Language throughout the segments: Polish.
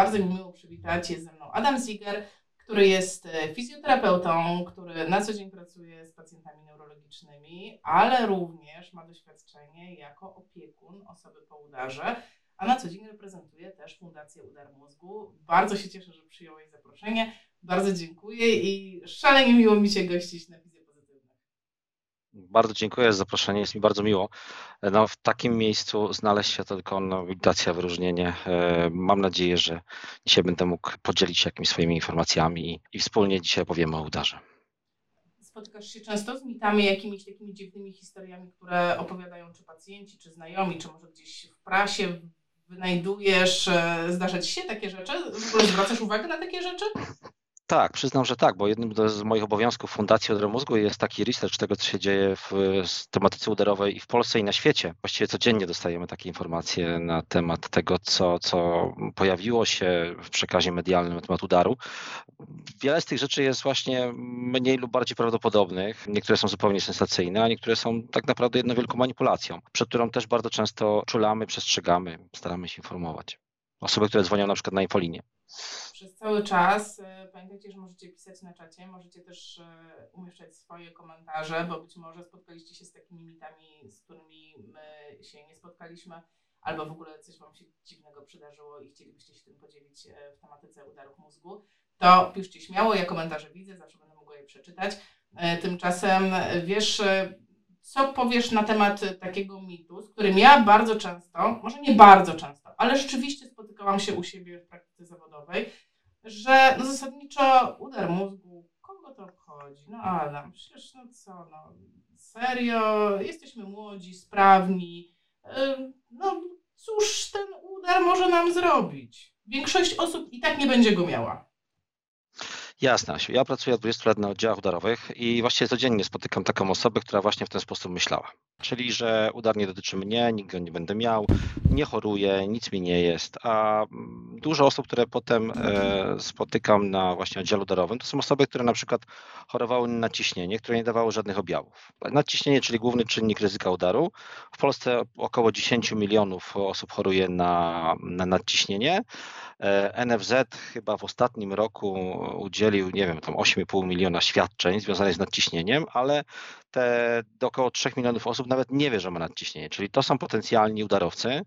bardzo mi miło przywitać. Jest ze mną Adam Ziger, który jest e, fizjoterapeutą, który na co dzień pracuje z pacjentami neurologicznymi, ale również ma doświadczenie jako opiekun osoby po udarze, a na co dzień reprezentuje też Fundację Udar Mózgu. Bardzo się cieszę, że przyjąłeś zaproszenie. Bardzo dziękuję i szalenie miło mi się gościć na Fizjopozytywnych. Bardzo dziękuję za zaproszenie, jest mi bardzo miło. No, w takim miejscu znaleźć się to tylko nobilitacja, wyróżnienie. E, mam nadzieję, że dzisiaj będę mógł podzielić się jakimiś swoimi informacjami i, wspólnie dzisiaj opowiemy o udarze. Spotykasz się często z mitami, jakimiś takimi dziwnymi historiami, które opowiadają czy pacjenci, czy znajomi, czy może gdzieś w prasie wynajdujesz, zdarzać się takie rzeczy? W ogóle zwracasz uwagę na takie rzeczy? Tak, przyznam, że tak, bo jednym z moich obowiązków Fundacji Odra Mózgu jest taki research tego, co się dzieje w tematyce udarowej i w Polsce i na świecie. Właściwie codziennie dostajemy takie informacje na temat tego, co, co pojawiło się w przekazie medialnym na temat udaru. Wiele z tych rzeczy jest właśnie mniej lub bardziej prawdopodobnych. Niektóre są zupełnie sensacyjne, a niektóre są tak naprawdę jedną wielką manipulacją, przed którą też bardzo często czulamy, przestrzegamy, staramy się informować. Osoby, które dzwonią na przykład na infolinię przez cały czas. E, pamiętajcie, że możecie pisać na czacie, możecie też e, umieszczać swoje komentarze, bo być może spotkaliście się z takimi mitami, z którymi my się nie spotkaliśmy, albo w ogóle coś Wam się dziwnego przydarzyło i chcielibyście się tym podzielić e, w tematyce udarów mózgu. To piszcie śmiało, ja komentarze widzę, zawsze będę mogła je przeczytać. Tymczasem wiesz, co powiesz na temat takiego mitu, z którym ja bardzo często, może nie bardzo często, ale rzeczywiście spotykałam się u siebie w praktyce zawodowej, że no zasadniczo udar mózgu, kogo to obchodzi? No Adam, przecież no co, no serio, jesteśmy młodzi, sprawni, no cóż ten udar może nam zrobić? Większość osób i tak nie będzie go miała. Asiu. Ja pracuję od 20 lat na oddziałach udarowych i właściwie codziennie spotykam taką osobę, która właśnie w ten sposób myślała. Czyli, że udar nie dotyczy mnie, nikt go nie będę miał, nie choruję, nic mi nie jest. A mm, dużo osób, które potem e, spotykam na właśnie oddziale udarowym, to są osoby, które na przykład chorowały na nadciśnienie, które nie dawały żadnych objawów. Nadciśnienie, czyli główny czynnik ryzyka udaru. W Polsce około 10 milionów osób choruje na, na nadciśnienie. E, NFZ chyba w ostatnim roku udzielił, nie wiem, tam 8,5 miliona świadczeń związanych z nadciśnieniem, ale te do około 3 milionów osób nawet nie wie, że ma nadciśnienie, czyli to są potencjalni udarowcy.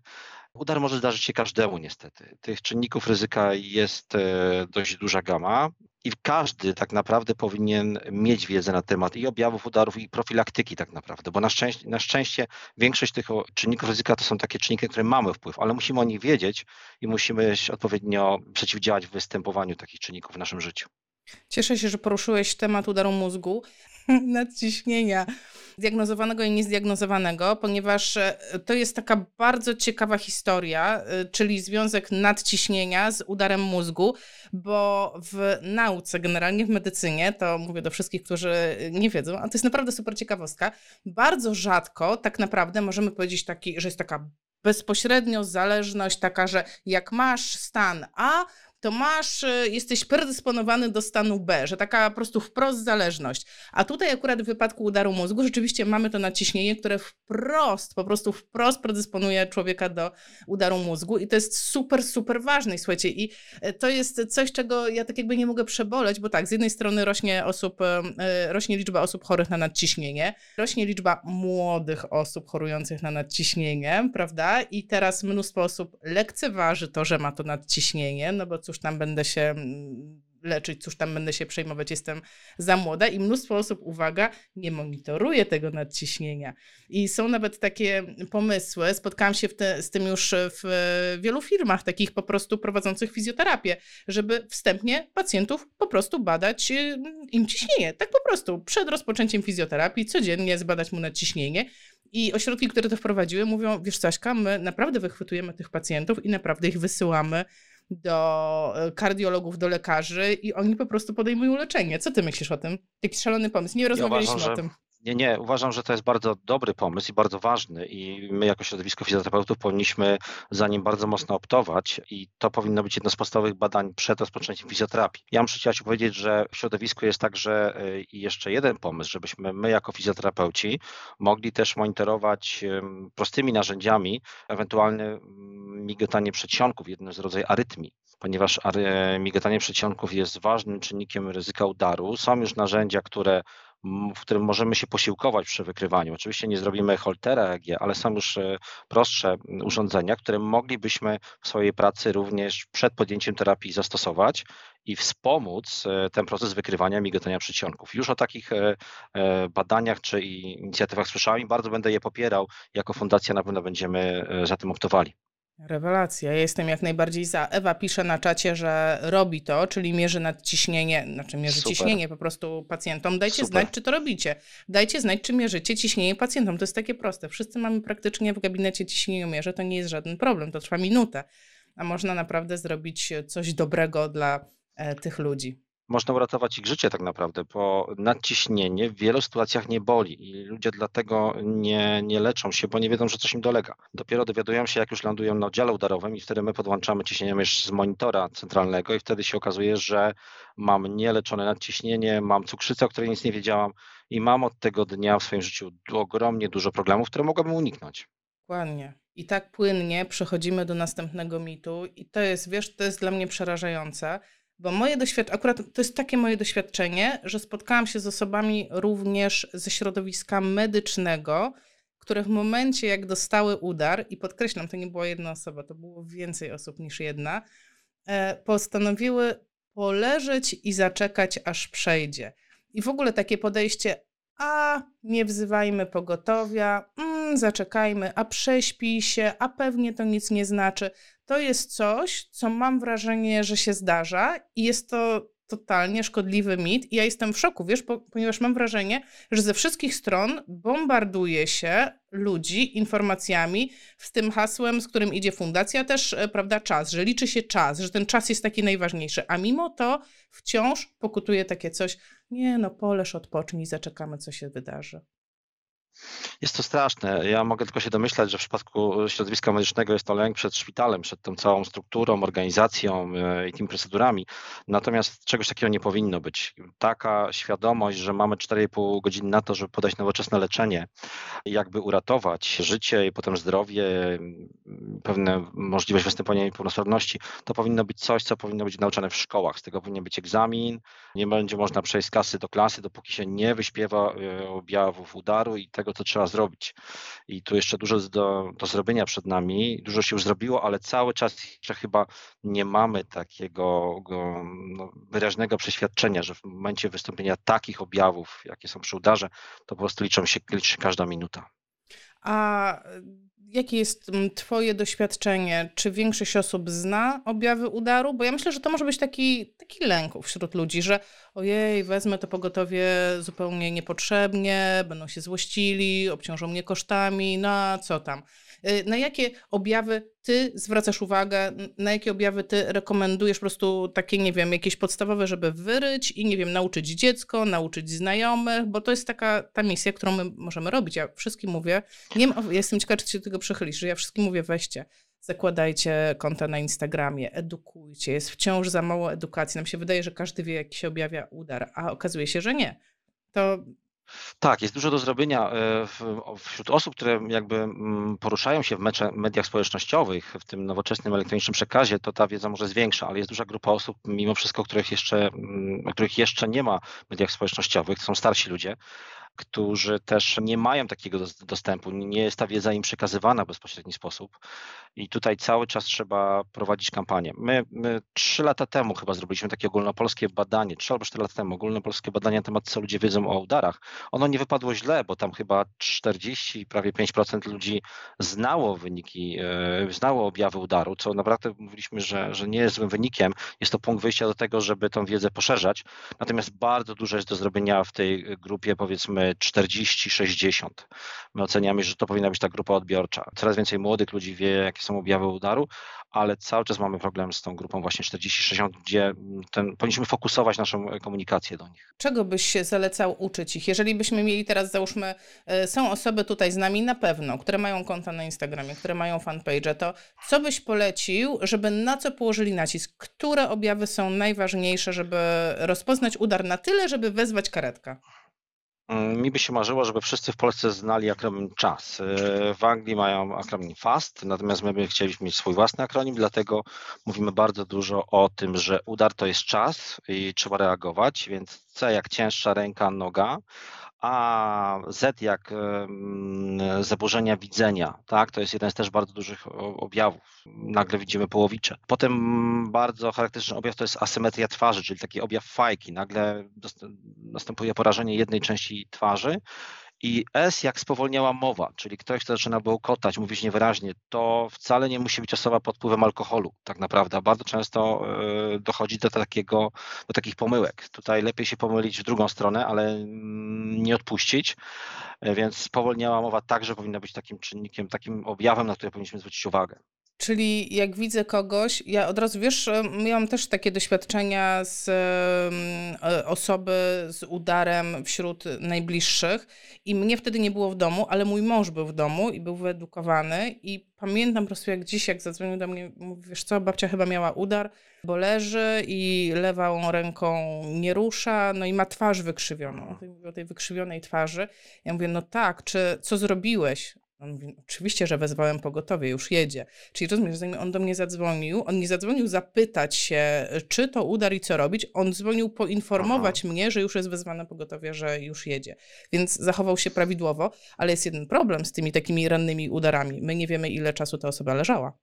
Udar może zdarzyć się każdemu niestety. Tych czynników ryzyka jest e, dość duża gama i każdy tak naprawdę powinien mieć wiedzę na temat i objawów udarów, i profilaktyki tak naprawdę, bo na szczęście, na szczęście większość tych czynników ryzyka to są takie czynniki, które mamy wpływ, ale musimy o nich wiedzieć i musimy odpowiednio przeciwdziałać występowaniu takich czynników w naszym życiu. Cieszę się, że poruszyłeś temat udaru mózgu, nadciśnienia zdiagnozowanego i niezdiagnozowanego, ponieważ e, to jest taka bardzo ciekawa historia, e, czyli związek nadciśnienia z udarem mózgu, bo w nauce, generalnie w medycynie, to mówię do wszystkich, którzy nie wiedzą, a to jest naprawdę super ciekawostka, bardzo rzadko tak naprawdę możemy powiedzieć taki, że jest taka bezpośrednio zależność taka, że jak masz stan A, to masz, y, jesteś predysponowany do stanu B, że taka po prostu wprost zależność. A tutaj akurat w wypadku udaru mózgu rzeczywiście mamy to naciśnienie, które wprost, po prostu wprost predysponuje człowieka do udaru mózgu i to jest super, super ważne. słuchajcie, i e, to jest coś, czego ja tak jakby nie mogę przeboleć, bo tak, z jednej strony rośnie osób, e, e, rośnie liczba osób chorych na nadciśnienie, rośnie liczba młodych osób chorujących na nadciśnienie, prawda? I teraz mnóstwo osób lekceważy to, że ma to nadciśnienie, no bo cóż, cóż tam będę się mm, leczyć, cóż tam będę się przejmować, jestem za młoda i mnóstwo osób, uwaga, nie monitoruje tego nadciśnienia. I są nawet takie pomysły, spotkałam się te, z tym już w wielu firmach, takich po prostu prowadzących fizjoterapię, żeby wstępnie pacjentów po prostu badać y, im ciśnienie. Tak po prostu, przed rozpoczęciem fizjoterapii codziennie zbadać mu nadciśnienie. I ośrodki, które to wprowadziły, mówią, wiesz Saśka, my naprawdę wychwytujemy tych pacjentów i naprawdę ich wysyłamy do e, kardiologów, do lekarzy i oni po prostu podejmują leczenie. Co ty myślisz o tym? Taki szalony pomysł. Nie rozmawialiśmy ja uważam, o tym. Nie, nie, uważam, że to jest bardzo dobry pomysł i bardzo ważny i my jako środowisko fizjoterapeutów powinniśmy za nim bardzo mocno optować i to powinno być jedno z podstawowych badań przed rozpoczęciem fizjoterapii. Ja muszę Ci powiedzieć, że w środowisku jest także e, jeszcze jeden pomysł, żebyśmy my jako fizjoterapeuci mogli też monitorować prostymi narzędziami ewentualne migotanie przedsionków, jednym z rodzajów arytmii. ponieważ migotanie przedsionków jest ważnym czynnikiem ryzyka udaru. Są już narzędzia, które w którym możemy się posiłkować przy wykrywaniu. Oczywiście nie zrobimy holtera EG, ale są już e, prostsze urządzenia, które moglibyśmy w swojej pracy również przed podjęciem terapii zastosować i wspomóc e, ten proces wykrywania migotania przedsionków. Już o takich e, badaniach czy inicjatywach słyszałem i bardzo będę je popierał. Jako fundacja na pewno będziemy za tym optowali. Rewelacja. Ja jestem jak najbardziej za. Ewa pisze na czacie, że robi to, czyli mierzy nadciśnienie, znaczy mierzy Super. ciśnienie po prostu pacjentom. Dajcie Super. znać, czy to robicie. Dajcie znać, czy mierzycie ciśnienie pacjentom. To jest takie proste. Wszyscy mamy praktycznie w gabinecie ciśnieniomierze, to nie jest żaden problem, to trwa minutę. A można naprawdę zrobić coś dobrego dla e, tych ludzi można uratować ich życie tak naprawdę, bo nadciśnienie w wielu sytuacjach nie boli i ludzie dlatego nie, nie leczą się, bo nie wiedzą, że coś im dolega. Dopiero dowiadują się, jak już lądują na oddziale udarowym i wtedy my podłączamy ciśnienie z monitora centralnego i wtedy się okazuje, że mam nieleczone nadciśnienie, mam cukrzycę, o której nic nie wiedziałam i mam od tego dnia w swoim życiu ogromnie dużo problemów, które mogłabym uniknąć. Dokładnie. I tak płynnie przechodzimy do następnego mitu i to jest, wiesz, to jest dla mnie przerażające, bo moje doświadczenie, akurat to jest takie moje doświadczenie, że spotkałam się z osobami również ze środowiska medycznego, które w momencie, jak dostały udar, i podkreślam, to nie była jedna osoba, to było więcej osób niż jedna, e, postanowiły poleżeć i zaczekać, aż przejdzie. I w ogóle takie podejście, a nie wzywajmy pogotowia, mm, zaczekajmy, a prześpij się, a pewnie to nic nie znaczy. To jest coś, co mam wrażenie, że się zdarza i jest to totalnie szkodliwy mit. I ja jestem w szoku, wiesz, ponieważ mam wrażenie, że ze wszystkich stron bombarduje się ludzi informacjami z tym hasłem, z którym idzie fundacja, też, e, prawda, czas, że liczy się czas, że ten czas jest taki najważniejszy. A mimo to wciąż pokutuje takie coś, nie no, poleż, odpocznij, zaczekamy, co się wydarzy. Jest to straszne. Ja mogę tylko się domyślać, że w przypadku środowiska medycznego jest to lęk przed szpitalem, przed tą całą strukturą, organizacją e, i tymi procedurami. Natomiast czegoś takiego nie powinno być. Taka świadomość, że mamy 4,5 godziny na to, żeby podać nowoczesne leczenie, jakby uratować życie i potem zdrowie, pewne możliwość występowania niepełnosprawności, to powinno być coś, co powinno być nauczane w szkołach. Z tego powinien być egzamin. Nie będzie można przejść z klasy do klasy, dopóki się nie wyśpiewa e, objawów udaru i tego, co trzeba zrobić. I tu jeszcze dużo do, do zrobienia przed nami, dużo się już zrobiło, ale cały czas jeszcze chyba nie mamy takiego go, no, wyraźnego przeświadczenia, że w momencie wystąpienia takich objawów, jakie są przy udarze, to po prostu liczą się, liczy każda minuta. A jakie jest mm, Twoje doświadczenie? Czy większość osób zna objawy udaru? Bo ja myślę, że to może być taki, taki lęk wśród ludzi, że ojej, wezmę to pogotowie zupełnie niepotrzebnie, będą się złościli, obciążą mnie kosztami, no a co tam. Y, na jakie objawy ty zwracasz uwagę, na jakie objawy ty rekomendujesz po prostu takie, nie wiem, jakieś podstawowe, żeby wyryć i, nie wiem, nauczyć dziecko, nauczyć znajomych, bo to jest taka ta misja, którą my możemy robić. Ja wszystkim mówię, nie jestem ciekawa, czy się do tego przychylisz, że ja wszystkim mówię, weźcie, zakładajcie konta na Instagramie, edukujcie. Jest wciąż za mało edukacji. Nam się wydaje, że każdy wie, jak się objawia udar, a okazuje się, że nie. To tak, jest dużo do zrobienia e, wśród osób, które jakby mm, poruszają się w mediach społecznościowych, w tym nowoczesnym elektronicznym przekazie, to ta wiedza może jest większa, ale jest duża grupa osób, mimo wszystko, których jeszcze, mm, których jeszcze nie ma w mediach społecznościowych, to są starsi ludzie, którzy też nie mają takiego dostępu, nie jest ta wiedza im przekazywana w bezpośredni sposób. I tutaj cały czas trzeba prowadzić kampanię. My, trzy lata temu chyba zrobiliśmy takie ogólnopolskie badanie, trzy albo cztery lata temu, ogólnopolskie badanie na temat, co ludzie wiedzą o udarach. Ono nie wypadło źle, bo tam chyba 40, prawie 5% ludzi znało wyniki, e, znało objawy udaru, co naprawdę mówiliśmy, że, że nie jest złym wynikiem. Jest to punkt wyjścia do tego, żeby tą wiedzę poszerzać. Natomiast bardzo dużo jest do zrobienia w tej grupie, powiedzmy, 40-60. My oceniamy, że to powinna być ta grupa odbiorcza. Coraz więcej młodych ludzi wie, jakie są objawy udaru, ale cały czas mamy problem z tą grupą właśnie 40-60, gdzie ten, powinniśmy fokusować naszą komunikację do nich. Czego byś się zalecał uczyć ich? Jeżeli byśmy mieli teraz, załóżmy, e, są osoby tutaj z nami na pewno, które mają konta na Instagramie, które mają fanpage, to co byś polecił, żeby na co położyli nacisk? Które objawy są najważniejsze, żeby rozpoznać udar na tyle, żeby wezwać karetkę? Mm, mi by się marzyło, żeby wszyscy w Polsce znali akronim czas. E, w Anglii mają akronim FAST, natomiast my by chcieliśmy mieć swój własny akronim, dlatego mówimy bardzo dużo o tym, że udar to jest czas i trzeba reagować, więc C jak cięższa ręka, noga, a Z jak zaburzenia widzenia, tak? To jest jeden z też bardzo dużych objawów. Nagle widzimy połowicze. Potem bardzo charakterystyczny objaw to jest asymetria twarzy, czyli taki objaw fajki. Nagle następuje porażenie jednej części twarzy i S jak spowolniała mowa, czyli ktoś, kto zaczyna bełkotać, mówić niewyraźnie, to wcale nie musi być osoba pod wpływem alkoholu, tak naprawdę. Bardzo często e, dochodzi do, takiego, do takich pomyłek. Tutaj lepiej się pomylić w drugą stronę, ale nie odpuścić, e, więc spowolniała mowa także powinna być takim czynnikiem, takim objawem, na który powinniśmy zwrócić uwagę. Czyli jak widzę kogoś, ja od razu wiesz, miałam też takie doświadczenia z e, osoby z udarem wśród najbliższych i mnie wtedy nie było w domu, ale mój mąż był w domu i był wyedukowany i pamiętam po prostu jak dziś, jak zadzwonił do mnie, mówi, wiesz co, babcia chyba miała udar, bo leży i lewą ręką nie rusza, no i ma twarz wykrzywioną. O tej wykrzywionej twarzy. Ja mówię, no tak, czy co zrobiłeś? On mówi, oczywiście, że wezwałem pogotowie, już jedzie. Czyli rozumiesz, zanim on do mnie zadzwonił, on nie zadzwonił zapytać się, czy to udar i co robić, on dzwonił poinformować Aha. mnie, że już jest wezwane pogotowie, że już jedzie. Więc zachował się prawidłowo, ale jest jeden problem z tymi takimi rannymi udarami. My nie wiemy, ile czasu ta osoba leżała.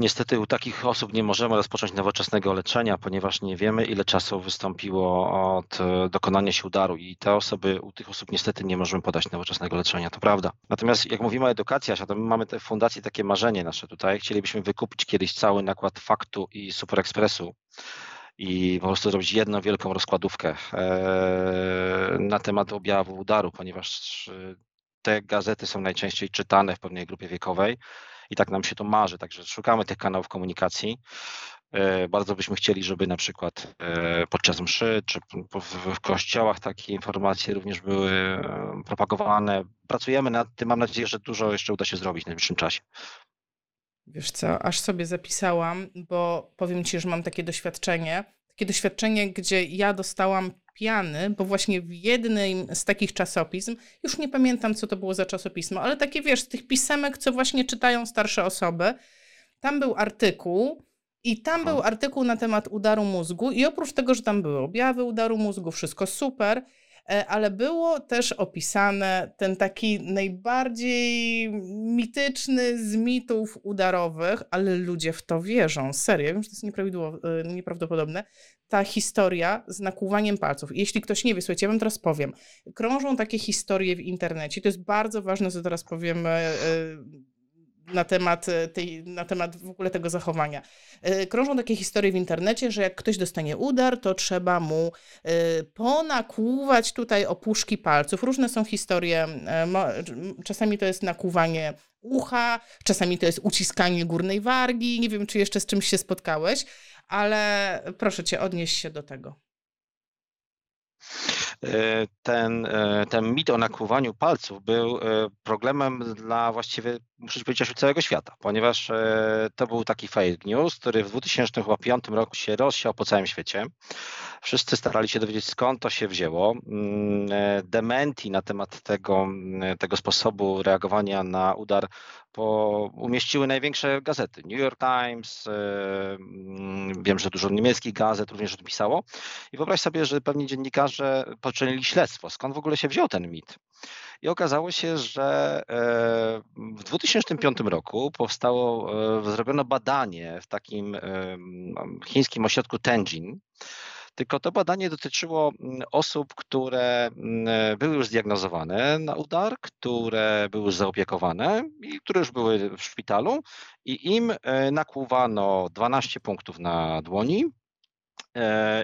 Niestety u takich osób nie możemy rozpocząć nowoczesnego leczenia, ponieważ nie wiemy, ile czasu wystąpiło od e, dokonania się udaru i te osoby, u tych osób niestety nie możemy podać nowoczesnego leczenia, to prawda. Natomiast jak mówimy o edukacji, to my mamy w fundacji takie marzenie nasze tutaj. Chcielibyśmy wykupić kiedyś cały nakład faktu i Super Expressu i po prostu zrobić jedną wielką rozkładówkę e, na temat objawu udaru, ponieważ e, te gazety są najczęściej czytane w pewnej grupie wiekowej i tak nam się to marzy. Także szukamy tych kanałów komunikacji. E, bardzo byśmy chcieli, żeby na przykład e, podczas mszy czy w kościołach takie informacje również były e, propagowane. Pracujemy nad tym. Mam nadzieję, że dużo jeszcze uda się zrobić w najbliższym czasie. Wiesz co, aż sobie zapisałam, bo powiem ci, że mam takie doświadczenie. Takie doświadczenie, gdzie ja dostałam piany, bo właśnie w jednym z takich czasopism, już nie pamiętam co to było za czasopismo, ale takie wiesz, z tych pisemek, co właśnie czytają starsze osoby, tam był artykuł i tam był artykuł na temat udaru mózgu i oprócz tego, że tam były objawy udaru mózgu, wszystko super, ale było też opisane ten taki najbardziej mityczny z mitów udarowych, ale ludzie w to wierzą, serio, wiem, że to jest e, nieprawdopodobne, ta historia z nakłuwaniem palców. Jeśli ktoś nie wie, słuchajcie, ja wam teraz powiem, krążą takie historie w internecie, to jest bardzo ważne, co teraz powiem e, na temat, e, tej, na temat w ogóle tego zachowania. E, krążą takie historie w internecie, że jak ktoś dostanie udar, to trzeba mu e, ponakłuwać tutaj opuszki palców. Różne są historie. Czasami to jest nakłuwanie ucha, czasami to jest uciskanie górnej wargi. Nie wiem, czy jeszcze z czymś się spotkałeś, ale proszę cię, odnieść się do tego. E, ten, e, ten mit o nakłuwaniu palców był e, problemem dla właściwie, muszę powiedzieć, całego świata, ponieważ to był taki fake news, który w 2005 roku się rozsiał po całym świecie. Wszyscy starali się dowiedzieć, skąd to się wzięło. Mm, dementi na temat tego, tego sposobu reagowania na udar po, umieściły największe gazety. New York Times, mm, wiem, że dużo niemieckich gazet również odpisało. I wyobraź sobie, że pewni dziennikarze poczynili śledztwo, skąd w ogóle się wziął ten mit. I okazało się, że e, w 2005 roku powstało, e, zrobiono badanie w takim chińskim ośrodku Tenjin, tylko to badanie dotyczyło mm, osób, które mm, były już zdiagnozowane na udar, które były zaopiekowane i które już były w szpitalu i im e, nakłuwano 12 punktów na dłoni,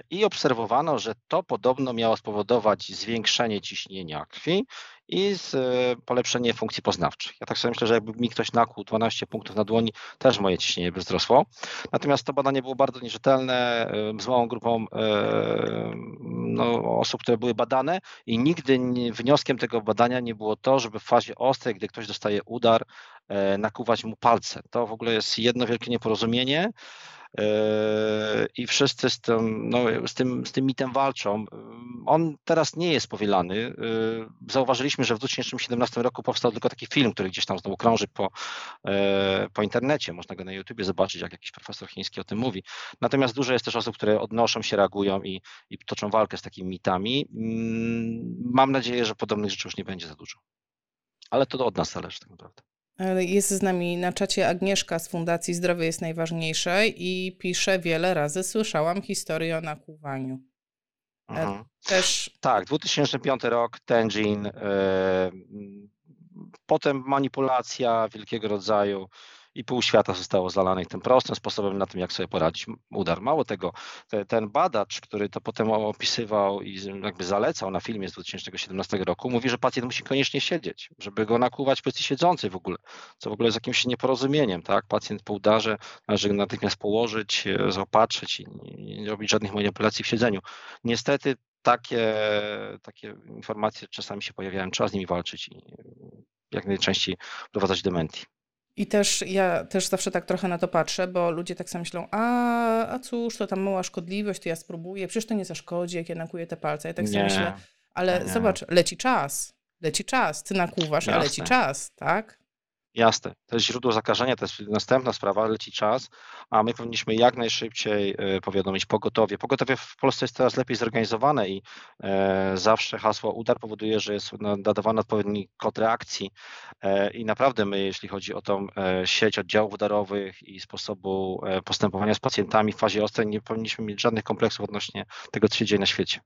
i obserwowano, że to podobno miało spowodować zwiększenie ciśnienia krwi i z, e, polepszenie funkcji poznawczych. Ja tak sobie myślę, że jakby mi ktoś nakłuł 12 punktów na dłoni, też moje ciśnienie by wzrosło. Natomiast to badanie było bardzo nierzetelne, e, z małą grupą e, no, osób, które były badane i nigdy nie, wnioskiem tego badania nie było to, żeby w fazie ostrej, gdy ktoś dostaje udar, nakłuwać mu palce. To w ogóle jest jedno wielkie nieporozumienie. I wszyscy z tym, no, z, tym, z tym mitem walczą. On teraz nie jest powielany. Zauważyliśmy, że w 2017 roku powstał tylko taki film, który gdzieś tam znowu krąży po, po internecie. Można go na YouTubie zobaczyć, jak jakiś profesor chiński o tym mówi. Natomiast dużo jest też osób, które odnoszą się, reagują i, i toczą walkę z takimi mitami. Mam nadzieję, że podobnych rzeczy już nie będzie za dużo. Ale to od nas zależy tak naprawdę. Jest z nami na czacie Agnieszka z Fundacji Zdrowie jest najważniejsze i pisze wiele razy słyszałam historię o nakłuwaniu. E, mhm. Też... Tak, 2005 rok, Tenjin, yy, potem manipulacja wielkiego rodzaju, i pół świata zostało zalanych tym prostym sposobem na tym, jak sobie poradzić udar. Mało tego, te, ten badacz, który to potem opisywał i jakby zalecał na filmie z 2017 roku, mówi, że pacjent musi koniecznie siedzieć, żeby go nakłuwać w pozycji siedzącej w ogóle, co w ogóle jest jakimś nieporozumieniem, tak? Pacjent po udarze należy natychmiast położyć, e, zaopatrzyć i nie robić żadnych manipulacji w siedzeniu. Niestety takie, takie informacje czasami się pojawiają, trzeba z nimi walczyć i jak najczęściej wprowadzać dementii. I też ja też zawsze tak trochę na to patrzę, bo ludzie tak samo myślą, a, a cóż, to tam mała szkodliwość, to ja spróbuję, przecież to nie zaszkodzi, jak ja nakuję te palce. Ja tak sobie myślę, ale nie. zobacz, leci czas, leci czas, ty nakłuwasz, Jasne. a leci czas, tak? Jasne, to jest źródło zakażenia, to jest następna sprawa, leci czas, a my powinniśmy jak najszybciej e, powiadomić pogotowie. Pogotowie w Polsce jest coraz lepiej zorganizowane i e, zawsze hasło udar powoduje, że jest nadawany odpowiedni kod reakcji e, i naprawdę my, jeśli chodzi o tą sieć oddziałów udarowych i sposobu postępowania z pacjentami w fazie ostrej, nie powinniśmy mieć żadnych kompleksów odnośnie tego, co się dzieje na świecie.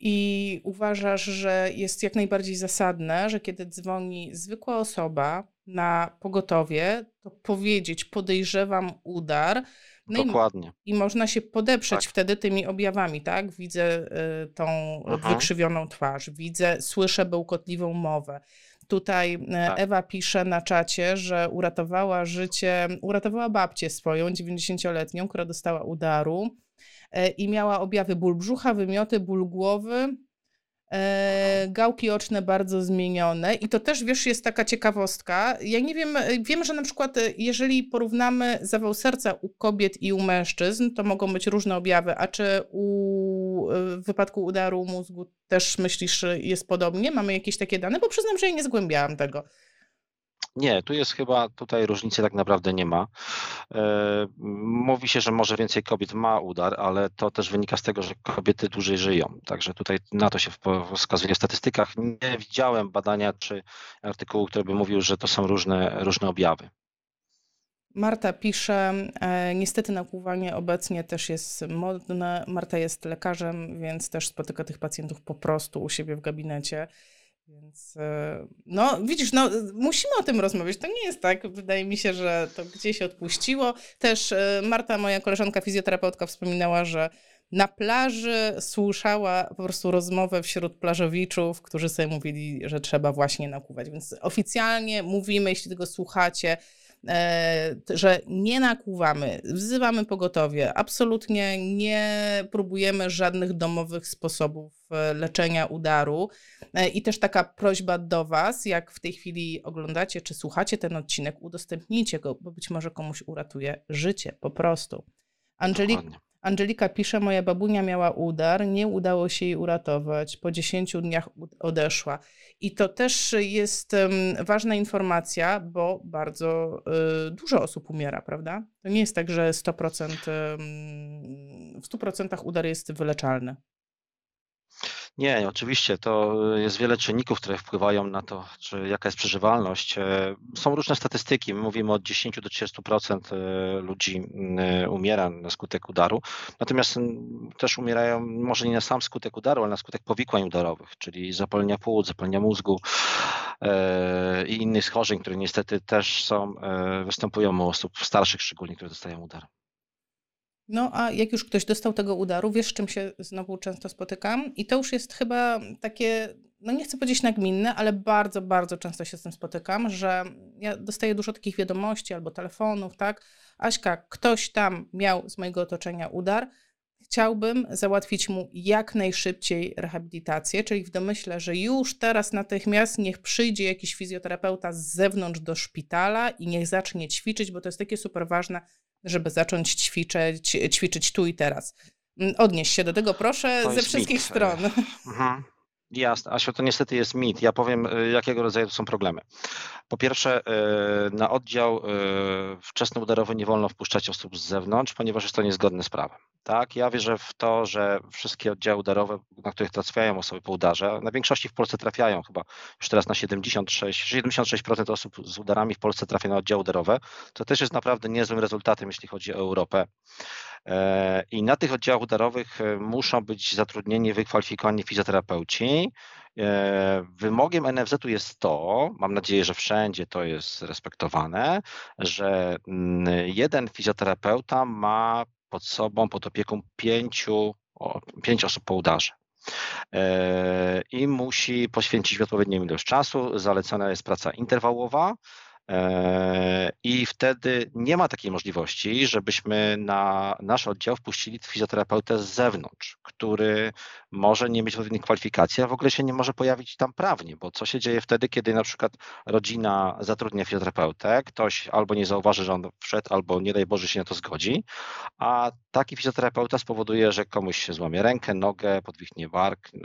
I uważasz, że jest jak najbardziej zasadne, że kiedy dzwoni zwykła osoba na pogotowie, to powiedzieć podejrzewam udar. No Dokładnie. I, I, można się podeprzeć tak. wtedy tymi objawami, tak? Widzę y, tą mhm. wykrzywioną twarz, widzę, słyszę bełkotliwą mowę. Tutaj y, tak. Ewa pisze na czacie, że uratowała życie, uratowała babcię swoją, 90-letnią, która dostała udaru E, i miała objawy ból brzucha, wymioty, ból głowy, gałki oczne bardzo zmienione i to też, wiesz, jest taka ciekawostka. Ja nie wiem, e, wiem, że na przykład jeżeli porównamy zawał serca u kobiet i u mężczyzn, to mogą być różne objawy, a czy u, w wypadku udaru mózgu też myślisz, jest podobnie? Mamy jakieś takie dane? Bo przyznam, że ja nie zgłębiałam tego. Nie, tu jest chyba, tutaj różnicy tak naprawdę nie ma. E, mówi się, że może więcej kobiet ma udar, ale to też wynika z tego, że kobiety dłużej żyją. Także tutaj na to się wskazuje w statystykach. Nie widziałem badania czy artykułu, który by mówił, że to są różne, różne objawy. Marta pisze, e, niestety nakłuwanie obecnie też jest modne. Marta jest lekarzem, więc też spotyka tych pacjentów po prostu u siebie w gabinecie. Więc e, no, widzisz, no, musimy o tym rozmawiać. To nie jest tak. Wydaje mi się, że to gdzieś odpuściło. Też e, Marta, moja koleżanka fizjoterapeutka, wspominała, że na plaży słyszała po prostu rozmowę wśród plażowiczów, którzy sobie mówili, że trzeba właśnie nakłuwać. Więc oficjalnie mówimy, jeśli tego słuchacie, że nie nakłuwamy, wzywamy pogotowie, absolutnie nie próbujemy żadnych domowych sposobów e, leczenia udaru. E, I też taka prośba do Was, jak w tej chwili oglądacie czy słuchacie ten odcinek, udostępnijcie go, bo być może komuś uratuje życie po prostu. Angelik, Angelika pisze, moja babunia miała udar, nie udało się jej uratować, po 10 dniach odeszła. I to też jest ważna informacja, bo bardzo y, dużo osób umiera, prawda? To nie jest tak, że 100%, y, w 100% udar jest wyleczalny. Nie, oczywiście to jest wiele czynników, które wpływają na to, czy jaka jest przeżywalność. E, są różne statystyki. My mówimy od 10 do 30% e, ludzi e, umiera na skutek udaru. Natomiast też umierają może nie na sam skutek udaru, ale na skutek powikłań udarowych, czyli zapalenia płuc, zapalenia mózgu i innych schorzeń, które niestety też są, występują u osób starszych szczególnie, które dostają udar. No, a jak już ktoś dostał tego udaru, wiesz, z czym się znowu często spotykam? I to już jest chyba takie, no nie chcę powiedzieć nagminne, ale bardzo, bardzo często się z tym spotykam, że ja dostaję dużo takich wiadomości albo telefonów, tak? Aśka, ktoś tam miał z mojego otoczenia udar, chciałbym załatwić mu jak najszybciej rehabilitację, czyli w domyśle, że już teraz natychmiast niech przyjdzie jakiś fizjoterapeuta z zewnątrz do szpitala i niech zacznie ćwiczyć, bo to jest takie super ważne, żeby zacząć ćwiczyć, ćwiczyć tu i teraz. Mm, odnieś się do tego, proszę, To ze wszystkich mit. stron. Mhm. Jasne, Asiu, to niestety jest mit. Ja powiem, y, jakiego rodzaju to są problemy. Po pierwsze, y, na oddział y, wczesnoudarowy nie wolno wpuszczać osób z zewnątrz, ponieważ jest to niezgodne z prawem. Tak, ja wierzę w to, że wszystkie oddziały udarowe, na których trafiają osoby po udarze, na większości w Polsce trafiają chyba już teraz na 76, 76% osób z udarami w Polsce trafia na oddziały udarowe. To też jest naprawdę niezłym rezultatem, jeśli chodzi o Europę. E, I na tych oddziałach udarowych e, muszą być zatrudnieni, wykwalifikowani fizjoterapeuci. E, Wymogiem NFZ-u jest to, mam nadzieję, że wszędzie to jest respektowane, że mm, jeden fizjoterapeuta ma pod sobą, pod opieką pięciu, pięć osób po udarze. I musi poświęcić odpowiednią ilość czasu. Zalecana jest praca interwałowa. E, I wtedy nie ma takiej możliwości, żebyśmy na nasz oddział wpuścili fizjoterapeutę z zewnątrz, który może nie mieć odpowiednich kwalifikacji, a w ogóle się nie może pojawić tam prawnie, bo co się dzieje wtedy, kiedy na przykład rodzina zatrudnia fizjoterapeutę, ktoś albo nie zauważy, że on wszedł, albo nie daj Boże się na to zgodzi, a taki fizjoterapeuta spowoduje, że komuś się złamie rękę, nogę, podwichnie bark, e,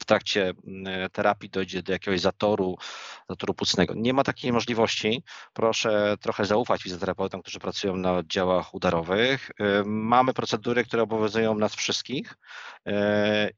w trakcie e, terapii dojdzie do jakiegoś zatoru, zatoru płucnego. Nie ma takiej możliwości. Proszę trochę zaufać fizjoterapeutom, którzy pracują na oddziałach udarowych. E, mamy procedury, które obowiązują nas wszystkich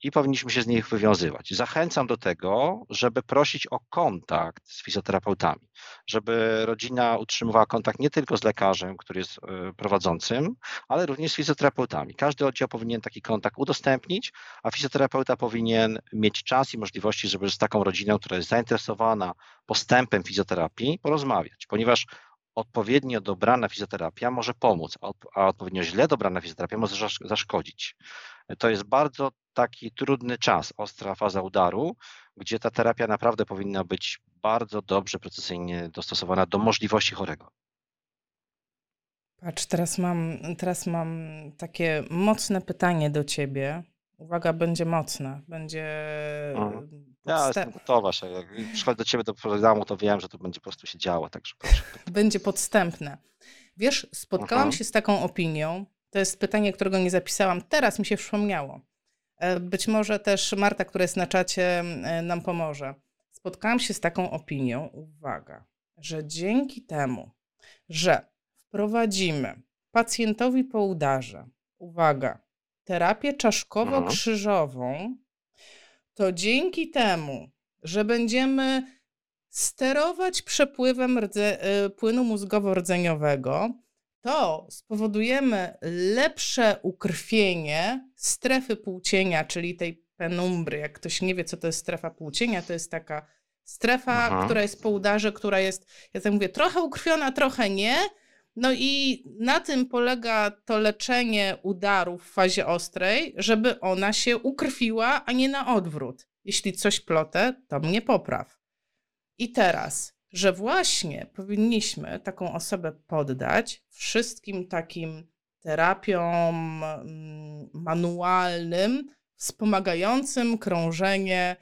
i powinniśmy się z nich wywiązywać. Zachęcam do tego, żeby prosić o kontakt z fizjoterapeutami, żeby rodzina utrzymywała kontakt nie tylko z lekarzem, który jest prowadzącym, ale również z fizjoterapeutami. Każdy oddział powinien taki kontakt udostępnić, a fizjoterapeuta powinien mieć czas i możliwości, żeby z taką rodziną, która jest zainteresowana postępem fizjoterapii, porozmawiać, ponieważ odpowiednio dobrana fizjoterapia może pomóc, a odpowiednio źle dobrana fizjoterapia może zaszkodzić. To jest bardzo taki trudny czas, ostra faza udaru, gdzie ta terapia naprawdę powinna być bardzo dobrze, precyzyjnie dostosowana do możliwości chorego. Patrz, teraz mam, teraz mam takie mocne pytanie do ciebie. Uwaga, będzie mocne. Będzie. Mhm. Ja jestem gotowa. Się. Jak przychodzę do ciebie do programu, to wiem, że to będzie po prostu się działo. Także proszę. Będzie podstępne. Wiesz, spotkałam mhm. się z taką opinią. To jest pytanie, którego nie zapisałam. Teraz mi się przypomniało. E, być może też Marta, która jest na czacie, e, nam pomoże. Spotkałam się z taką opinią, uwaga, że dzięki temu, że wprowadzimy pacjentowi po udarze, uwaga, terapię czaszkowo-krzyżową, to dzięki temu, że będziemy sterować przepływem rdze, y, płynu mózgowo-rdzeniowego, to spowodujemy lepsze ukrwienie strefy płcienia, czyli tej penumbry. Jak ktoś nie wie, co to jest strefa płcienia, to jest taka strefa, Aha. która jest po udarze, która jest, ja tak mówię, trochę ukrwiona, trochę nie, no i na tym polega to leczenie udarów w fazie ostrej, żeby ona się ukrwiła, a nie na odwrót. Jeśli coś plotę, to mnie popraw. I teraz, że właśnie powinniśmy taką osobę poddać wszystkim takim terapiom mm, manualnym, wspomagającym krążenie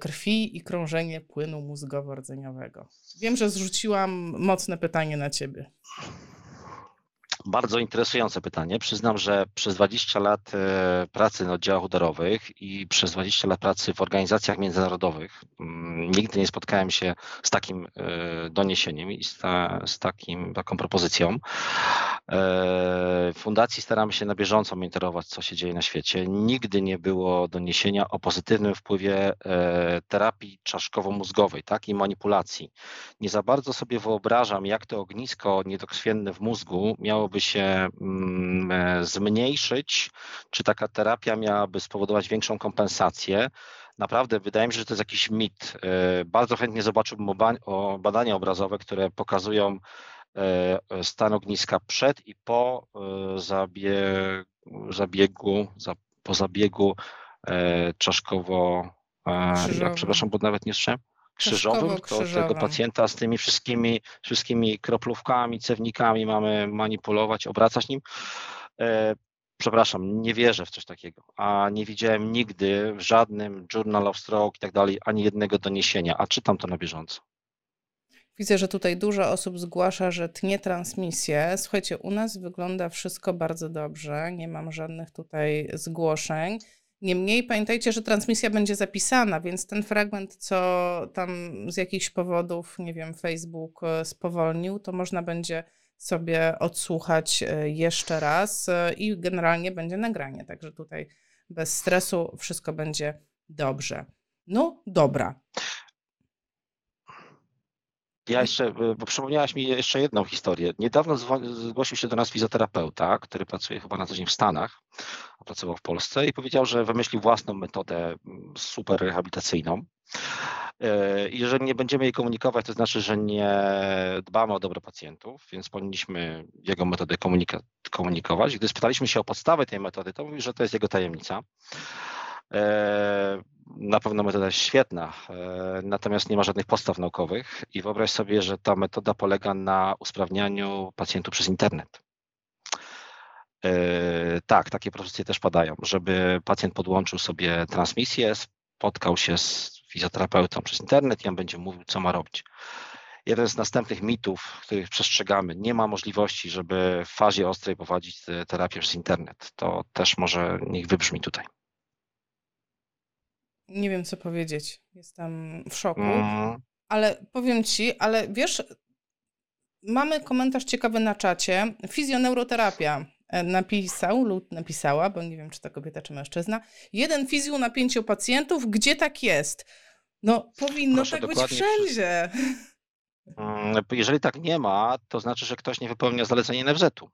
krwi i krążenie płynu mózgowo-rdzeniowego. Wiem, że zrzuciłam mocne pytanie na ciebie. Bardzo interesujące pytanie. Przyznam, że przez 20 lat e, pracy na oddziałach udarowych i przez 20 lat pracy w organizacjach międzynarodowych mm, nigdy nie spotkałem się z takim e, doniesieniem i z, ta, z takim, taką propozycją. E, w fundacji staramy się na bieżąco monitorować, co się dzieje na świecie. Nigdy nie było doniesienia o pozytywnym wpływie terapii czaszkowo-mózgowej tak, i manipulacji. Nie za bardzo sobie wyobrażam, jak to ognisko niedokrwienne w mózgu miałoby miałoby się mm, e, zmniejszyć, czy taka terapia miałaby spowodować większą kompensację. Naprawdę wydaje mi się, że to jest jakiś mit. E, bardzo chętnie zobaczyłbym badania obrazowe, które pokazują e, stan ogniska przed i po zabiegu, po zabiegu czaszkowo, przepraszam, bo nawet nie słyszałem krzyżowym, to tego pacjenta z tymi wszystkimi, wszystkimi kroplówkami, cewnikami mamy manipulować, obracać nim. E, przepraszam, nie wierzę w coś takiego, a nie widziałem nigdy w żadnym Journal of Stroke i tak dalej ani jednego doniesienia, a czytam to na bieżąco. Widzę, że tutaj dużo osób zgłasza, że tnie transmisję. Słuchajcie, u nas wygląda wszystko bardzo dobrze. Nie mam żadnych tutaj zgłoszeń. Niemniej pamiętajcie, że transmisja będzie zapisana, więc ten fragment, co tam z jakichś powodów, nie wiem, Facebook e, spowolnił, to można będzie sobie odsłuchać e, jeszcze raz e, i generalnie będzie nagranie. Także tutaj bez stresu wszystko będzie dobrze. No dobra. Ja jeszcze, bo przypomniałaś mi jeszcze jedną historię. Niedawno zgłosił się do nas fizjoterapeuta, który pracuje chyba na co dzień w Stanach, a pracował w Polsce i powiedział, że wymyślił własną metodę mm, super rehabilitacyjną. E, I że nie będziemy jej komunikować, to znaczy, że nie dbamy o dobro pacjentów, więc powinniśmy jego metodę komunikować. Gdy spytaliśmy się o podstawę tej metody, to mówi, że to jest jego tajemnica. E, na pewno metoda jest świetna, e, natomiast nie ma żadnych podstaw naukowych i wyobraź sobie, że ta metoda polega na usprawnianiu pacjentów przez internet. E, tak, takie propozycje też padają, żeby pacjent podłączył sobie transmisję, spotkał się z fizjoterapeutą przez internet i on będzie mówił, co ma robić. Jeden z następnych mitów, których przestrzegamy, nie ma możliwości, żeby w fazie ostrej prowadzić terapię przez internet. To też może niech wybrzmi tutaj. Nie wiem, co powiedzieć. Jestem w szoku. Mm. Ale powiem ci, ale wiesz, mamy komentarz ciekawy na czacie. Fizjoneuroterapia e, napisał lub napisała, bo nie wiem, czy to kobieta, czy mężczyzna. Jeden fizju na pięciu pacjentów. Gdzie tak jest? No, powinno Proszę tak być wszędzie. Mm, jeżeli tak nie ma, to znaczy, że ktoś nie wypełnia zaleceń NFZ-u.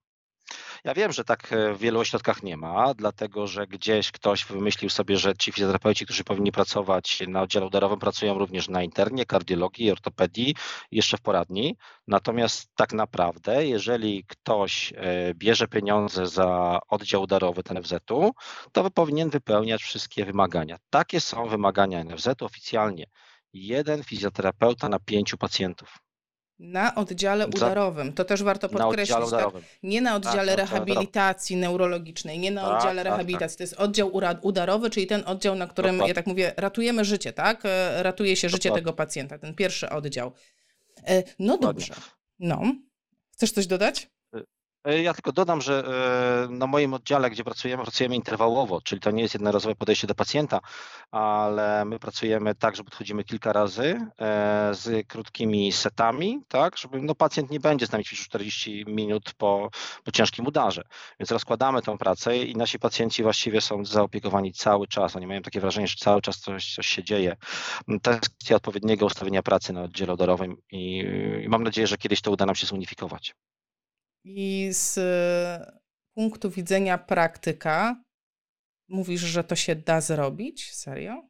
Ja wiem, że tak e, w wielu ośrodkach nie ma, dlatego że gdzieś ktoś wymyślił sobie, że ci fizjoterapeuci, którzy powinni pracować na oddziale udarowym, pracują również na internie, kardiologii, ortopedii, jeszcze w poradni. Natomiast tak naprawdę, jeżeli ktoś e, bierze pieniądze za oddział udarowy NFZ-u, to powinien wypełniać wszystkie wymagania. Takie są wymagania NFZ-u oficjalnie. Jeden fizjoterapeuta na pięciu pacjentów. Na oddziale udarowym. To też warto podkreślić. Tak? Nie na oddziale tak, rehabilitacji neurologicznej, nie na tak, oddziale tak, rehabilitacji. To jest oddział udarowy, czyli ten oddział, na którym, Dokładnie. ja tak mówię, ratujemy życie, tak? E, ratuje się życie tego pacjenta, ten pierwszy oddział. E, no Dokładnie. dobrze. No. Chcesz coś dodać? E, ja tylko dodam, że e, na moim oddziale, gdzie pracujemy, pracujemy interwałowo, czyli to nie jest jednorazowe podejście do pacjenta, ale my pracujemy tak, że podchodzimy kilka razy e, z krótkimi setami, tak, żeby no, pacjent nie będzie z nami ćwiczył 40 minut po, po ciężkim udarze. Więc rozkładamy tą pracę i nasi pacjenci właściwie są zaopiekowani cały czas. Oni mają takie wrażenie, że cały czas coś, coś się dzieje. To jest kwestia odpowiedniego ustawienia pracy na oddziale odorowym i, i mam nadzieję, że kiedyś to uda nam się zunifikować. I z punktu widzenia praktyka, mówisz, że to się da zrobić? Serio?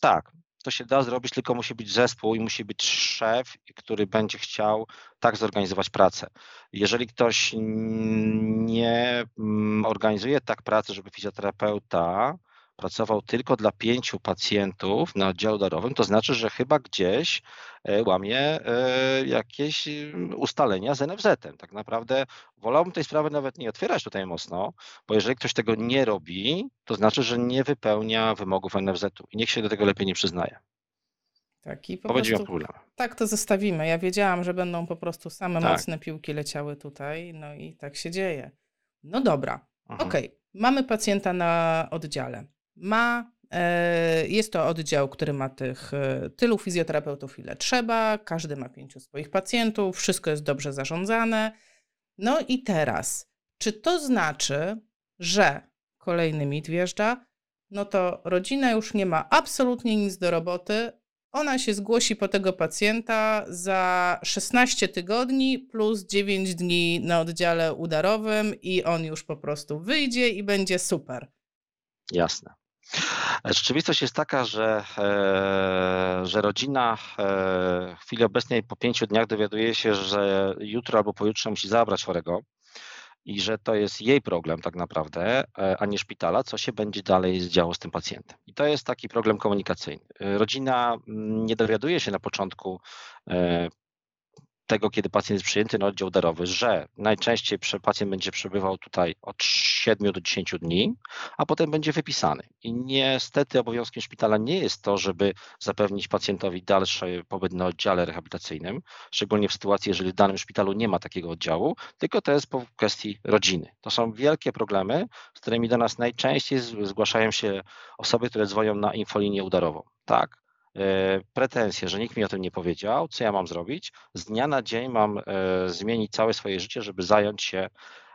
Tak, to się da zrobić, tylko musi być zespół i musi być szef, który będzie chciał tak zorganizować pracę. Jeżeli ktoś nie mm, organizuje tak pracy, żeby fizjoterapeuta pracował tylko dla pięciu pacjentów na oddziale darowym, to znaczy, że chyba gdzieś e, łamie e, jakieś mm, ustalenia z NFZ-em. Tak naprawdę wolałbym tej sprawy nawet nie otwierać tutaj mocno, bo jeżeli ktoś tego nie robi, to znaczy, że nie wypełnia wymogów NFZ-u i niech się do tego lepiej nie przyznaje. Tak, i po prostu, problem. tak to zostawimy. Ja wiedziałam, że będą po prostu same tak. mocne piłki leciały tutaj, no i tak się dzieje. No dobra, mhm. okej, okay. mamy pacjenta na oddziale ma e, jest to oddział, który ma tych e, tylu fizjoterapeutów, ile trzeba. Każdy ma pięciu swoich pacjentów, wszystko jest dobrze zarządzane. No i teraz, czy to znaczy, że kolejny mit wjeżdża? No to rodzina już nie ma absolutnie nic do roboty. Ona się zgłosi po tego pacjenta za 16 tygodni plus 9 dni na oddziale udarowym i on już po prostu wyjdzie i będzie super. Jasne. Rzeczywistość jest taka, że, e, że rodzina e, w chwili obecnej po pięciu dniach dowiaduje się, że jutro albo pojutrze musi zabrać chorego i że to jest jej problem tak naprawdę, e, a nie szpitala, co się będzie dalej działo z tym pacjentem. I to jest taki problem komunikacyjny. Rodzina mm, nie dowiaduje się na początku tego, kiedy pacjent jest przyjęty na oddział darowy, że najczęściej pacjent będzie przebywał tutaj od 7 do 10 dni, a potem będzie wypisany. I niestety obowiązkiem szpitala nie jest to, żeby zapewnić pacjentowi dalszy pobyt na oddziale rehabilitacyjnym, szczególnie w sytuacji, jeżeli w danym szpitalu nie ma takiego oddziału, tylko to jest po kwestii rodziny. To są wielkie problemy, z którymi do nas najczęściej zgłaszają się osoby, które dzwonią na infolinię udarową. Tak, pretensje, że nikt mi o tym nie powiedział, co ja mam zrobić. Z dnia na dzień mam e, zmienić całe swoje życie, żeby zająć się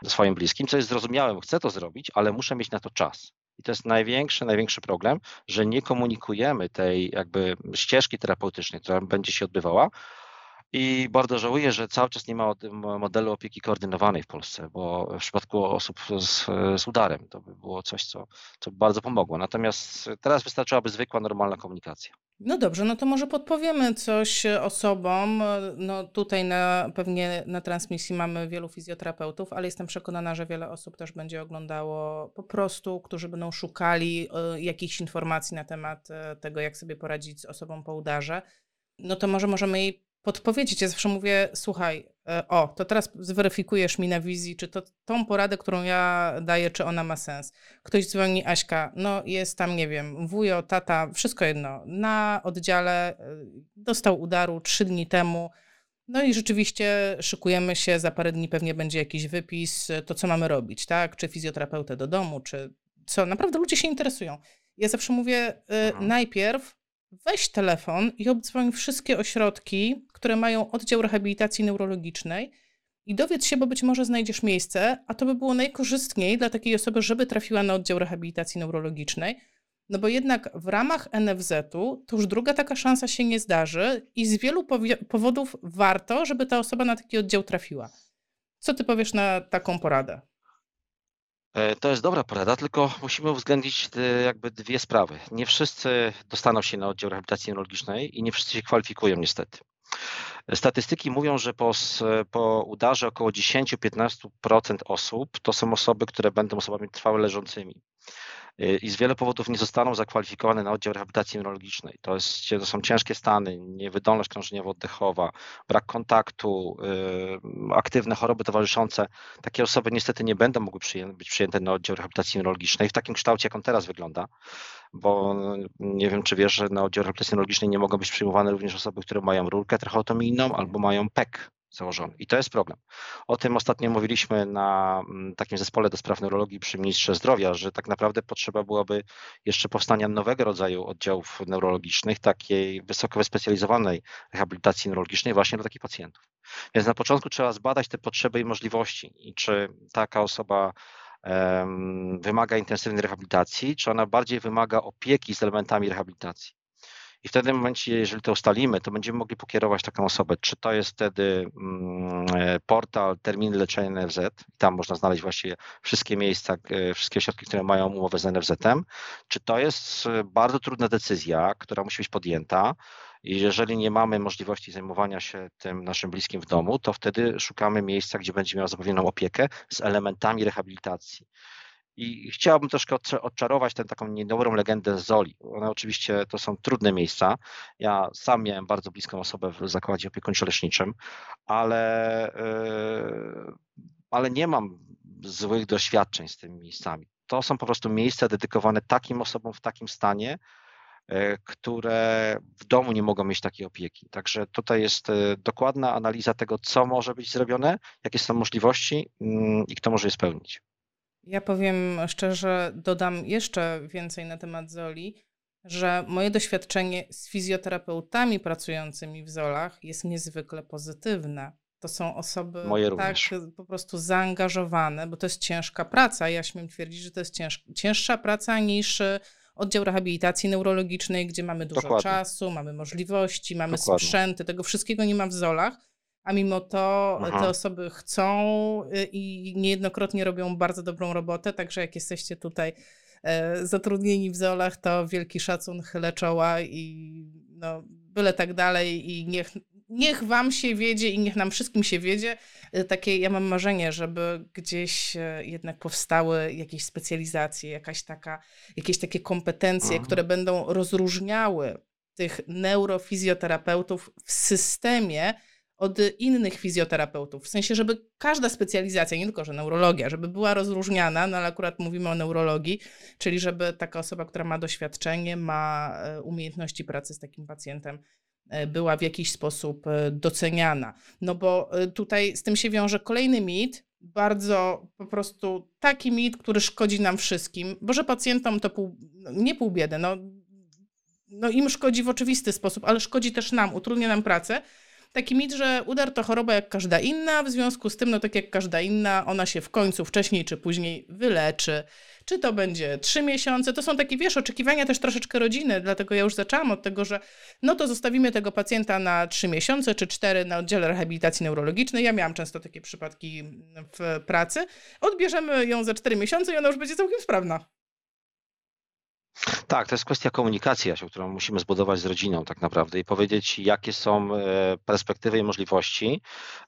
swoim bliskim, co jest zrozumiałe, chcę to zrobić, ale muszę mieć na to czas. I to jest największy, największy problem, że nie komunikujemy tej jakby ścieżki terapeutycznej, która będzie się odbywała. I bardzo żałuję, że cały czas nie ma modelu opieki koordynowanej w Polsce, bo w przypadku osób z, z udarem to by było coś, co, co bardzo pomogło. Natomiast teraz wystarczyłaby zwykła, normalna komunikacja. No dobrze, no to może podpowiemy coś osobom. No tutaj na, pewnie na transmisji mamy wielu fizjoterapeutów, ale jestem przekonana, że wiele osób też będzie oglądało po prostu, którzy będą szukali e, jakichś informacji na temat e, tego, jak sobie poradzić z osobą po udarze. No to może możemy jej podpowiedzieć. Ja zawsze mówię, słuchaj, e, o, to teraz zweryfikujesz mi na wizji, czy to tą poradę, którą ja daję, czy ona ma sens. Ktoś dzwoni, Aśka, no jest tam, nie wiem, wujo, tata, wszystko jedno, na oddziale e, dostał udaru trzy dni temu, no i rzeczywiście szykujemy się, za parę dni pewnie będzie jakiś wypis, to co mamy robić, tak? Czy fizjoterapeutę do domu, czy co? Naprawdę ludzie się interesują. Ja zawsze mówię, y, najpierw weź telefon i obdzwoń wszystkie ośrodki, które mają oddział rehabilitacji neurologicznej i dowiedz się, bo być może znajdziesz miejsce, a to by było najkorzystniej dla takiej osoby, żeby trafiła na oddział rehabilitacji neurologicznej. No bo jednak w ramach NFZ-u to już druga taka szansa się nie zdarzy i z wielu powodów warto, żeby ta osoba na taki oddział trafiła. Co ty powiesz na taką poradę? E, to jest dobra porada, tylko musimy uwzględnić jakby dwie sprawy. Nie wszyscy dostaną się na oddział rehabilitacji neurologicznej i nie wszyscy się kwalifikują niestety. Statystyki mówią, że po, po udarze około 10-15% osób to są osoby, które będą osobami trwale leżącymi. Y, i z wielu powodów nie zostaną zakwalifikowane na oddział rehabilitacji neurologicznej. To, jest, to są ciężkie stany, niewydolność krążeniowo-oddechowa, brak kontaktu, yy, aktywne choroby towarzyszące. Takie osoby niestety nie będą mogły być przyjęte na oddział rehabilitacji neurologicznej w takim kształcie, jak on teraz wygląda, bo no, nie wiem, czy wiesz, że na oddział rehabilitacji neurologicznej nie mogą być przyjmowane również osoby, które mają rurkę tracheotomijną albo mają PEK, założony. I to jest problem. O tym ostatnio mówiliśmy na mm, takim zespole do spraw neurologii przy ministrze zdrowia, że tak naprawdę potrzeba byłaby jeszcze powstania nowego rodzaju oddziałów neurologicznych, takiej wysoko wyspecjalizowanej rehabilitacji neurologicznej właśnie dla takich pacjentów. Więc na początku trzeba zbadać te potrzeby i możliwości i czy taka osoba wymaga intensywnej rehabilitacji, czy ona bardziej wymaga opieki z elementami rehabilitacji. I w tym momencie, jeżeli to ustalimy, to będziemy mogli pokierować taką osobę, czy to jest wtedy mm, e, portal terminy leczenia NFZ, tam można znaleźć właściwie wszystkie miejsca, e, wszystkie ośrodki, które mają umowę z NFZ-em, czy to jest e, bardzo trudna decyzja, która musi być podjęta, i jeżeli nie mamy możliwości zajmowania się tym naszym bliskim w domu, to wtedy szukamy miejsca, gdzie będzie miał zapewnioną opiekę z elementami rehabilitacji. I chciałbym troszkę odczarować tę taką niedobrą legendę z Zoli. One oczywiście to są trudne miejsca. Ja sam miałem bardzo bliską osobę w zakładzie opiekuńczo-leczniczym, ale, yy, ale nie mam złych doświadczeń z tymi miejscami. To są po prostu miejsca dedykowane takim osobom w takim stanie, yy, które w domu nie mogą mieć takiej opieki. Także tutaj jest yy, dokładna analiza tego, co może być zrobione, jakie są możliwości mm, i kto może je spełnić. Ja powiem szczerze, dodam jeszcze więcej na temat Zoli, że moje doświadczenie z fizjoterapeutami pracującymi w Zolach jest niezwykle pozytywne. To są osoby tak po prostu zaangażowane, bo to jest ciężka praca. Ja śmiem twierdzić, że to jest cięż, cięższa praca niż e, oddział rehabilitacji neurologicznej, gdzie mamy dużo Dokładnie. czasu, mamy możliwości, mamy Dokładnie. sprzęty. Tego wszystkiego nie ma w Zolach a mimo to Aha. te osoby chcą y, i niejednokrotnie robią bardzo dobrą robotę, także jak jesteście tutaj e, zatrudnieni w Zolach, to wielki szacun, chylę czoła i no, byle tak dalej i niech, niech wam się wiedzie i niech nam wszystkim się wiedzie. E, takie, ja mam marzenie, żeby gdzieś e, jednak powstały jakieś specjalizacje, jakaś taka, jakieś takie kompetencje, Aha. które będą rozróżniały tych neurofizjoterapeutów w systemie, od innych fizjoterapeutów. W sensie, żeby każda specjalizacja, nie tylko, że neurologia, żeby była rozróżniana, no ale akurat mówimy o neurologii, czyli żeby taka osoba, która ma doświadczenie, ma e, umiejętności pracy z takim pacjentem, e, była w jakiś sposób e, doceniana. No bo tutaj z tym się wiąże kolejny mit, bardzo po prostu taki mit, który szkodzi nam wszystkim, bo że pacjentom to pół, no, nie pół biedy, no, no im szkodzi w oczywisty sposób, ale szkodzi też nam, utrudnia nam pracę, taki mit, że udar to choroba jak każda inna, w związku z tym, no tak jak każda inna, ona się w końcu, wcześniej czy później wyleczy. Czy to będzie trzy miesiące? To są takie, wiesz, oczekiwania też troszeczkę rodziny, dlatego ja już zaczęłam od tego, że no to zostawimy tego pacjenta na trzy miesiące czy cztery na oddziale rehabilitacji neurologicznej. Ja miałam często takie przypadki w pracy. Odbierzemy ją za cztery miesiące i ona już będzie całkiem sprawna. Tak, to jest kwestia komunikacji, Jasiu, którą musimy zbudować z rodziną tak naprawdę i powiedzieć, jakie są e, perspektywy i możliwości,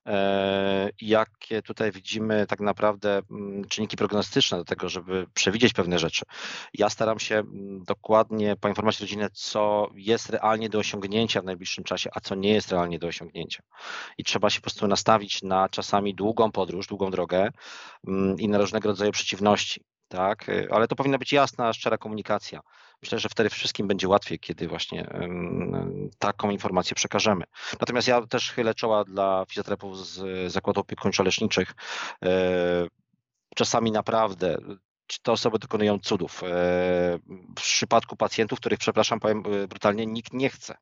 e, jakie tutaj widzimy tak naprawdę mm, czynniki prognostyczne do tego, żeby przewidzieć pewne rzeczy. Ja staram się mm, dokładnie poinformować rodzinę, co jest realnie do osiągnięcia w najbliższym czasie, a co nie jest realnie do osiągnięcia. I trzeba się po prostu nastawić na czasami długą podróż, długą drogę mm, i na różnego rodzaju przeciwności tak, y, ale to powinna być jasna, szczera komunikacja. Myślę, że wtedy wszystkim będzie łatwiej, kiedy właśnie taką informację przekażemy. Natomiast ja też chylę czoła dla fizjoterapeutów z zakładów opiekuńczo-leczniczych. E, czasami naprawdę te osoby dokonują cudów. E, w przypadku pacjentów, których, przepraszam, powiem y, brutalnie, nikt nie chce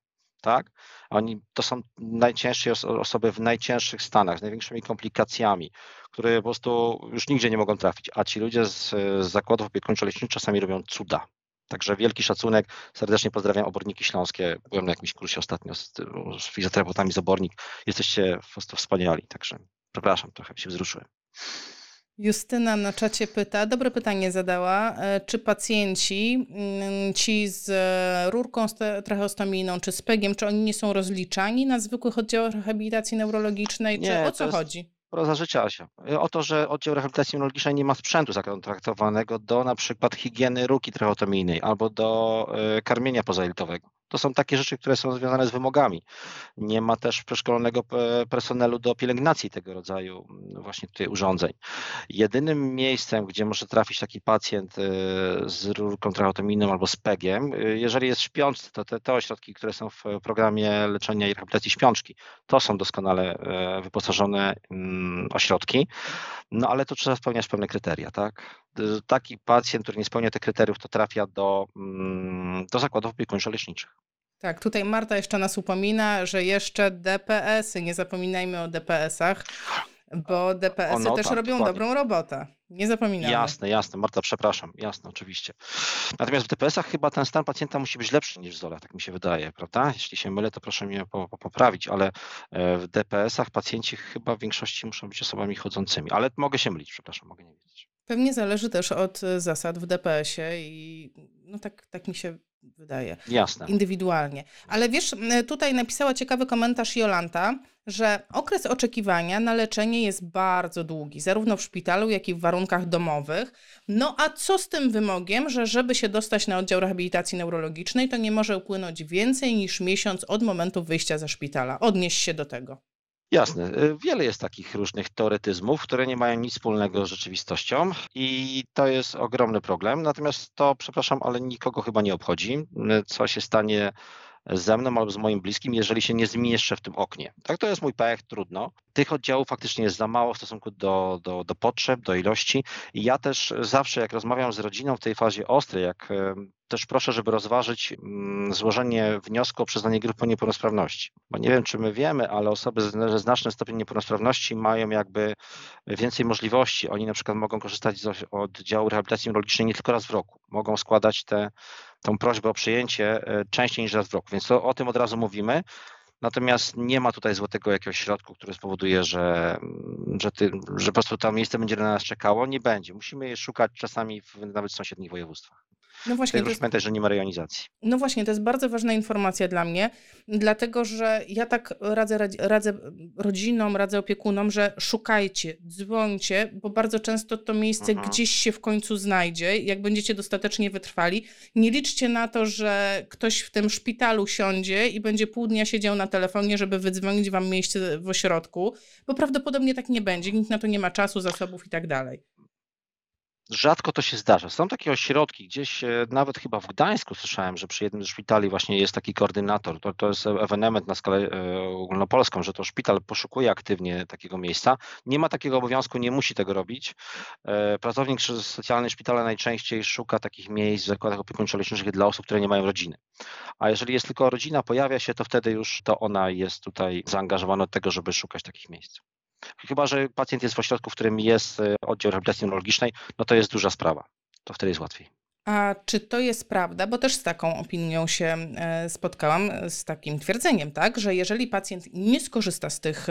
tak? Oni to są najcięższe osoby w najcięższych stanach, z największymi komplikacjami, które po prostu już nigdzie nie mogą trafić, a ci ludzie z, z zakładów opiekuńczo-leczniczych czasami robią cuda. Także wielki szacunek, serdecznie pozdrawiam Oborniki Śląskie. Byłem na jakimś kursie ostatnio z, z fizjoterapeutami z Obornik. Jesteście po prostu wspaniali, także przepraszam, trochę się wzruszyłem. Justyna na czacie pyta, dobre pytanie zadała, e, czy pacjenci, mm, ci z e, rurką tracheostomijną czy z PEGiem, czy oni nie są rozliczani na zwykłych oddziałach rehabilitacji neurologicznej, nie, czy o co jest, chodzi? Proza życia, Asia. O to, że oddział rehabilitacji immunologicznej nie ma sprzętu zakontraktowanego do na przykład higieny ruki tracheotomijnej albo do e, karmienia pozajelitowego. To są takie rzeczy, które są związane z wymogami. Nie ma też przeszkolonego personelu do pielęgnacji tego rodzaju mm, właśnie tutaj urządzeń. Jedynym miejscem, gdzie może trafić taki pacjent e, z rurką tracheotomijną albo z PEG-iem, e, jeżeli jest śpiący, to te, te ośrodki, które są w programie leczenia i rehabilitacji śpiączki, to są doskonale wyposażone mm, ośrodki, no ale to trzeba spełniać pewne kryteria, tak? Taki pacjent, który nie spełnia tych kryteriów, to trafia do, mm, do zakładów opiekuńczo-leczniczych. Tak, tutaj Marta jeszcze nas upomina, że jeszcze DPS-y, nie zapominajmy o DPS-ach, bo DPS-y no, też tak, robią dokładnie. dobrą robotę. Nie zapominamy. Jasne, jasne. Marta, przepraszam. Jasne, oczywiście. Natomiast w DPS-ach chyba ten stan pacjenta musi być lepszy niż w ZOL, tak mi się wydaje, prawda? Jeśli się mylę, to proszę mnie poprawić, ale e, w DPS-ach pacjenci chyba w większości muszą być osobami chodzącymi, ale mogę się mylić, przepraszam, mogę nie wiedzieć. Pewnie zależy też od e, zasad w DPS-ie i no tak, tak mi się wydaje. Jasne. Indywidualnie. Ale wiesz, tutaj napisała ciekawy komentarz Jolanta, że okres oczekiwania na leczenie jest bardzo długi, zarówno w szpitalu, jak i w warunkach domowych. No a co z tym wymogiem, że żeby się dostać na oddział rehabilitacji neurologicznej, to nie może upłynąć więcej niż miesiąc od momentu wyjścia ze szpitala? Odnieś się do tego. Jasne. Y, wiele jest takich różnych teoretyzmów, które nie mają nic wspólnego z rzeczywistością i to jest ogromny problem. Natomiast to, przepraszam, ale nikogo chyba nie obchodzi, y, co się stanie ze mną albo z moim bliskim, jeżeli się nie zmieszczę w tym oknie. Tak, to jest mój pech, trudno. Tych oddziałów faktycznie jest za mało w stosunku do, do, do potrzeb, do ilości. I ja też zawsze, jak rozmawiam z rodziną w tej fazie ostrej, jak też proszę, żeby rozważyć mm, złożenie wniosku o przyznanie grupy niepełnosprawności. Bo nie wiem, czy my wiemy, ale osoby ze znacznym stopniem niepełnosprawności mają jakby więcej możliwości. Oni na przykład mogą korzystać z oddziału rehabilitacji neurologicznej nie tylko raz w roku. Mogą składać tę prośbę o przyjęcie e, częściej niż raz w roku. Więc to, o tym od razu mówimy. Natomiast nie ma tutaj złotego jakiegoś środku, który spowoduje, że, że, ty, że po prostu to miejsce będzie na nas czekało. Nie będzie. Musimy je szukać czasami w, nawet w sąsiednich województwach. No właśnie. Proszę pamiętać, że nie ma rejonizacji. No właśnie, to jest bardzo ważna informacja dla mnie, dlatego że ja tak radzę, radzę rodzinom, radzę opiekunom, że szukajcie, dzwońcie, bo bardzo często to miejsce mhm. gdzieś się w końcu znajdzie. Jak będziecie dostatecznie wytrwali, nie liczcie na to, że ktoś w tym szpitalu siądzie i będzie pół dnia siedział na telefonie, żeby wydzwonić wam miejsce w ośrodku, bo prawdopodobnie tak nie będzie. Nikt na to nie ma czasu, zasobów i tak dalej. Rzadko to się zdarza. Są takie ośrodki, gdzieś e, nawet chyba w Gdańsku słyszałem, że przy jednym ze szpitali właśnie jest taki koordynator. To, to jest ewenement na skalę e, ogólnopolską, że to szpital poszukuje aktywnie takiego miejsca. Nie ma takiego obowiązku, nie musi tego robić. E, pracownik socjalny szpitala najczęściej szuka takich miejsc w zakładach opiekuńczo-leczniczych dla osób, które nie mają rodziny. A jeżeli jest tylko rodzina, pojawia się, to wtedy już to ona jest tutaj zaangażowana do tego, żeby szukać takich miejsc. Chyba, że pacjent jest w ośrodku, w którym jest e, oddział rehabilitacji neurologicznej, no to jest duża sprawa. To wtedy jest łatwiej. A czy to jest prawda? Bo też z taką opinią się e, spotkałam, z takim twierdzeniem, tak, że jeżeli pacjent nie skorzysta z, tych,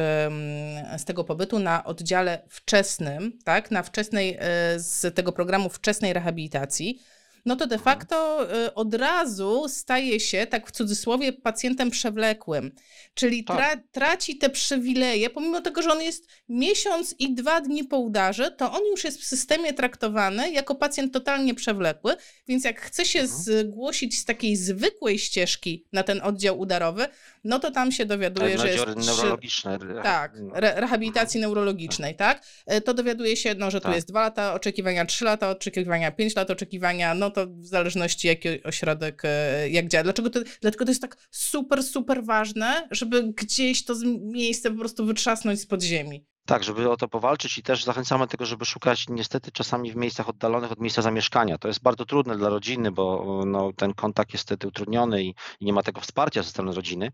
z tego pobytu na oddziale wczesnym, tak, na wczesnej, e, z tego programu wczesnej rehabilitacji, no to de facto y, od razu staje się, tak w cudzysłowie, pacjentem przewlekłym. Czyli tak. tra traci te przywileje, pomimo tego, że on jest miesiąc i dwa dni po udarze, to on już jest w systemie traktowany jako pacjent totalnie przewlekły, więc jak chce się mhm. zgłosić z takiej zwykłej ścieżki na ten oddział udarowy, no to tam się dowiaduje, tak, że jest... neurologiczne. Tak, re rehabilitacji mhm. neurologicznej, tak. tak? To dowiaduje się, no, że tak. tu jest dwa lata oczekiwania, trzy lata oczekiwania, pięć lat oczekiwania, no to w zależności jaki ośrodek, e, jak działa. Dlaczego to, dlatego to jest tak super, super ważne, żeby gdzieś to miejsce po prostu wytrzasnąć z podziemi. Tak, żeby o to powalczyć i też zachęcamy tego, żeby szukać niestety czasami w miejscach oddalonych od miejsca zamieszkania. To jest bardzo trudne dla rodziny, bo no, ten kontakt jest wtedy utrudniony i, i, nie ma tego wsparcia ze strony rodziny,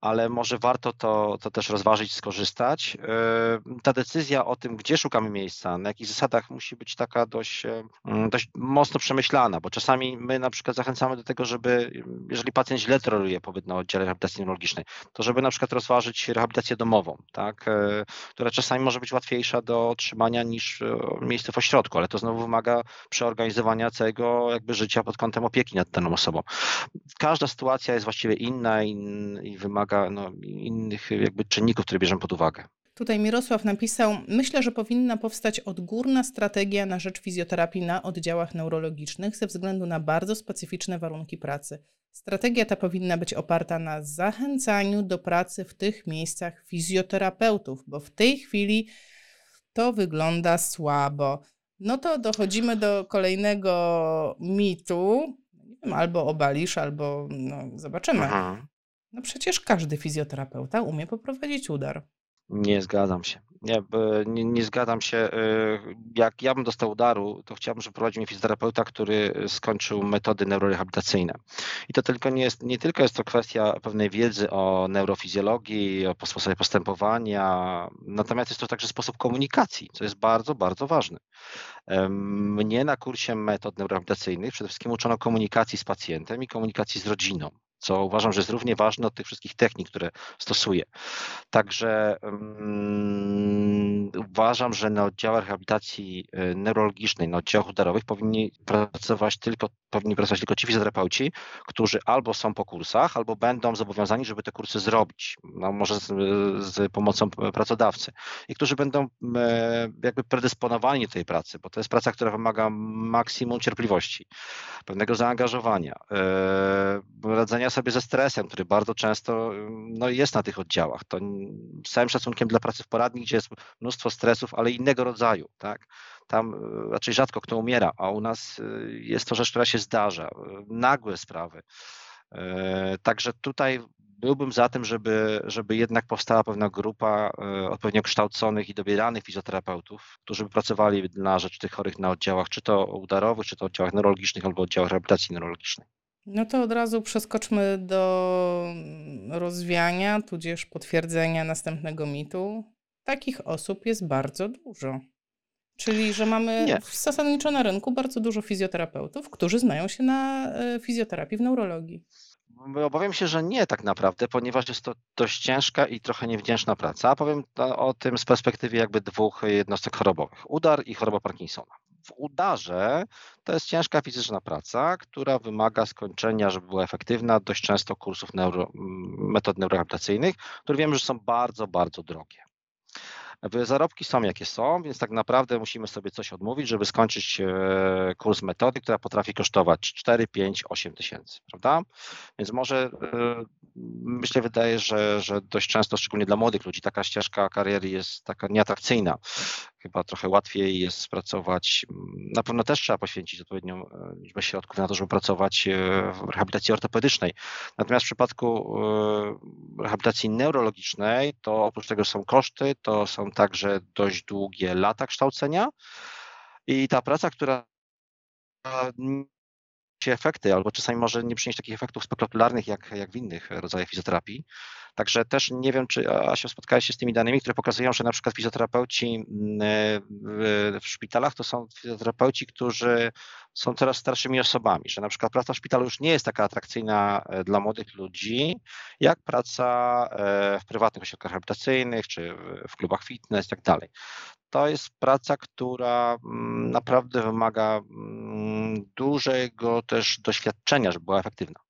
ale może warto to, to też rozważyć, skorzystać. Yy, ta decyzja o tym, gdzie szukamy miejsca, na jakich zasadach musi być taka dość, yy, dość mocno przemyślana, bo czasami my na przykład zachęcamy do tego, żeby jeżeli pacjent źle toleruje pobyt na oddziale rehabilitacji neurologicznej, to żeby na przykład rozważyć rehabilitację domową, tak, yy, która czasami czasami może być łatwiejsza do otrzymania niż e, miejsce w ośrodku, ale to znowu wymaga przeorganizowania całego jakby życia pod kątem opieki nad daną osobą. Każda sytuacja jest właściwie inna i, wymaga no, innych jakby czynników, które bierzemy pod uwagę. Tutaj Mirosław napisał: Myślę, że powinna powstać odgórna strategia na rzecz fizjoterapii na oddziałach neurologicznych ze względu na bardzo specyficzne warunki pracy. Strategia ta powinna być oparta na zachęcaniu do pracy w tych miejscach fizjoterapeutów, bo w tej chwili to wygląda słabo. No to dochodzimy do kolejnego mitu. Nie wiem, albo obalisz, albo no, zobaczymy. No przecież każdy fizjoterapeuta umie poprowadzić udar. Nie zgadzam się. Nie, nie, nie, zgadzam się. Y, jak ja bym dostał udaru, to chciałbym, żeby prowadził mnie fizjoterapeuta, który skończył metody neurorehabilitacyjne. I to tylko nie jest, nie tylko jest to kwestia pewnej wiedzy o neurofizjologii, o sposobie postępowania, natomiast jest to także sposób komunikacji, co jest bardzo, bardzo ważne. Mnie na kursie metod neurorehabilitacyjnych przede wszystkim uczono komunikacji z pacjentem i komunikacji z rodziną co uważam, że jest równie ważne od tych wszystkich technik, które stosuję. Także um, uważam, że na oddziałach rehabilitacji e, neurologicznej, na oddziałach udarowych powinni pracować tylko, powinni pracować tylko ci fizjoterapeuci, którzy albo są po kursach, albo będą zobowiązani, żeby te kursy zrobić, no może z, z pomocą pracodawcy i którzy będą e, jakby predysponowani do tej pracy, bo to jest praca, która wymaga maksimum cierpliwości, pewnego zaangażowania, e, radzenia radzenia sobie ze stresem, który bardzo często no, jest na tych oddziałach. To z całym szacunkiem dla pracy w poradni, gdzie jest mnóstwo stresów, ale innego rodzaju. Tak? Tam e, raczej rzadko kto umiera, a u nas e, jest to rzecz, która się zdarza. E, nagłe sprawy. Także tutaj byłbym za tym, żeby, żeby jednak powstała pewna grupa odpowiednio kształconych i dobieranych fizjoterapeutów, którzy by pracowali na rzecz tych chorych na oddziałach, czy to udarowych, czy to oddziałach neurologicznych, albo oddziałach rehabilitacji neurologicznej. No to od razu przeskoczmy do rozwiania, tudzież potwierdzenia następnego mitu. Takich osób jest bardzo dużo. Czyli, że mamy Nie. zasadniczo na rynku bardzo dużo fizjoterapeutów, którzy znają się na e, fizjoterapii w neurologii. Obawiam się, że nie tak naprawdę, ponieważ jest to dość ciężka i trochę niewdzięczna praca. Powiem o tym z perspektywy jakby dwóch jednostek chorobowych. Udar i choroba Parkinsona w udarze to jest ciężka fizyczna praca, która wymaga skończenia, żeby była efektywna, dość często kursów neuro, metod neurorehabilitacyjnych, które wiemy, że są bardzo, bardzo drogie. Zarobki są jakie są, więc tak naprawdę musimy sobie coś odmówić, żeby skończyć e, kurs metody, która potrafi kosztować 4, 5, 8 tysięcy, prawda? Więc może e, myślę, wydaje, że, że dość często, szczególnie dla młodych ludzi, taka ścieżka kariery jest taka nieatrakcyjna. Chyba trochę łatwiej jest pracować. Na pewno też trzeba poświęcić odpowiednią e, liczbę środków na to, żeby pracować w rehabilitacji ortopedycznej. Natomiast w przypadku rehabilitacji neurologicznej, to oprócz tego są koszty, to są także dość długie lata kształcenia. I ta praca, która efekty, albo czasami może nie przynieść takich efektów spektakularnych jak, jak w innych rodzajach fizjoterapii. Także też nie wiem, czy Asia spotkałeś się z tymi danymi, które pokazują, że na przykład fizjoterapeuci mm, w, szpitalach to są fizjoterapeuci, którzy są coraz starszymi osobami, że na przykład praca w szpitalu już nie jest taka atrakcyjna e, dla młodych ludzi, jak praca e, w prywatnych ośrodkach rehabilitacyjnych, czy w klubach fitness i tak dalej to jest praca, która mm, naprawdę wymaga mm, dużego też doświadczenia, żeby była efektywna.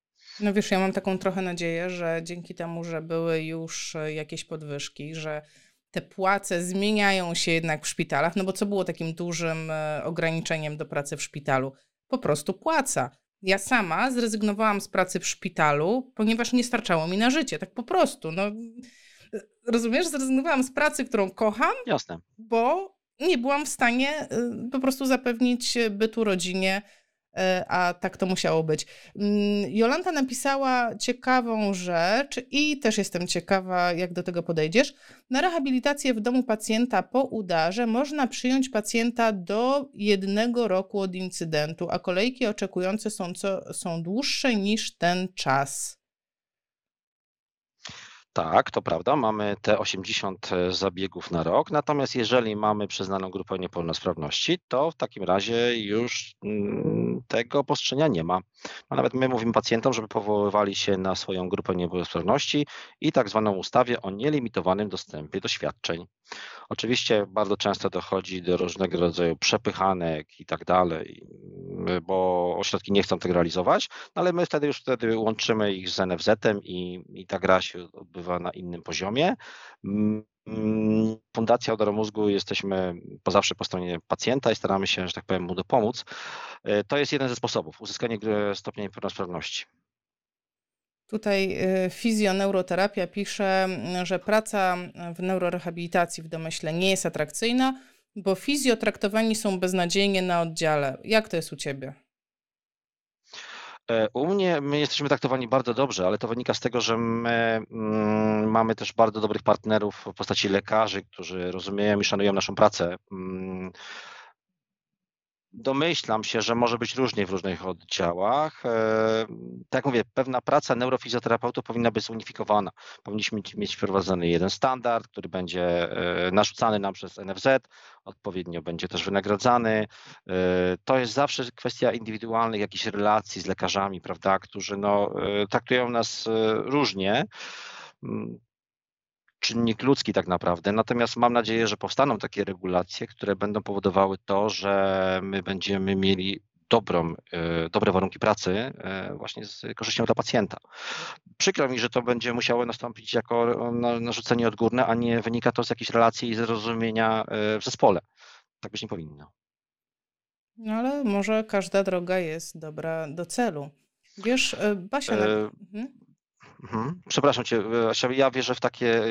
No wiesz, ja mam taką trochę nadzieję, że dzięki temu, że były już e, jakieś podwyżki, że te płace zmieniają się jednak w szpitalach, no bo co było takim dużym e, ograniczeniem do pracy w szpitalu? Po prostu płaca. Ja sama zrezygnowałam z pracy w szpitalu, ponieważ nie starczało mi na życie, tak po prostu. No, rozumiesz, zrezygnowałam z pracy, którą kocham, Jasne. bo nie byłam w stanie po prostu zapewnić bytu rodzinie, a tak to musiało być. Mm, Jolanta napisała ciekawą rzecz i też jestem ciekawa, jak do tego podejdziesz. Na rehabilitację w domu pacjenta po udarze można przyjąć pacjenta do jednego roku od incydentu, a kolejki oczekujące są, co, są dłuższe niż ten czas. Tak, to prawda, mamy te 80 e, zabiegów na rok, natomiast jeżeli mamy przyznaną grupę niepełnosprawności, to w takim razie już mm, tego postrzenia nie ma. A nawet my mówimy pacjentom, żeby powoływali się na swoją grupę niepełnosprawności i tak zwaną ustawę o nielimitowanym dostępie do świadczeń. Oczywiście bardzo często dochodzi do różnego rodzaju przepychanek i tak dalej, bo ośrodki nie chcą tego realizować, no ale my wtedy już wtedy łączymy ich z NFZ-em i, i ta gra się odbywa na innym poziomie. Mm, Fundacja Odora Mózgu jesteśmy po zawsze po stronie pacjenta i staramy się, że tak powiem, mu dopomóc. E, to jest jeden ze sposobów uzyskania stopnia niepełnosprawności. Tutaj y, fizjoneuroterapia pisze, że praca w neurorehabilitacji w domyśle nie jest atrakcyjna, bo fizjotraktowani są beznadziejnie na oddziale. Jak to jest u Ciebie? E, u mnie my jesteśmy traktowani bardzo dobrze, ale to wynika z tego, że my mm, mamy też bardzo dobrych partnerów w postaci lekarzy, którzy rozumieją i szanują naszą pracę. Mm, Domyślam się, że może być różnie w różnych oddziałach. E, tak jak mówię, pewna praca neurofizjoterapeutów powinna być zunifikowana. Powinniśmy mieć wprowadzony jeden standard, który będzie e, narzucany nam przez NFZ, odpowiednio będzie też wynagradzany. E, to jest zawsze kwestia indywidualnych jakichś relacji z lekarzami, prawda, którzy no, traktują nas różnie czynnik ludzki tak naprawdę. Natomiast mam nadzieję, że powstaną takie regulacje, które będą powodowały to, że my będziemy mieli dobrą, e, dobre warunki pracy e, właśnie z korzyścią dla pacjenta. Przykro mi, że to będzie musiało nastąpić jako narzucenie odgórne, a nie wynika to z jakiejś relacji i zrozumienia e, w zespole. Tak być nie powinno. No ale może każda droga jest dobra do celu. Wiesz, Basia... E... Mhm. Mhm. Przepraszam cię, ja wierzę w takie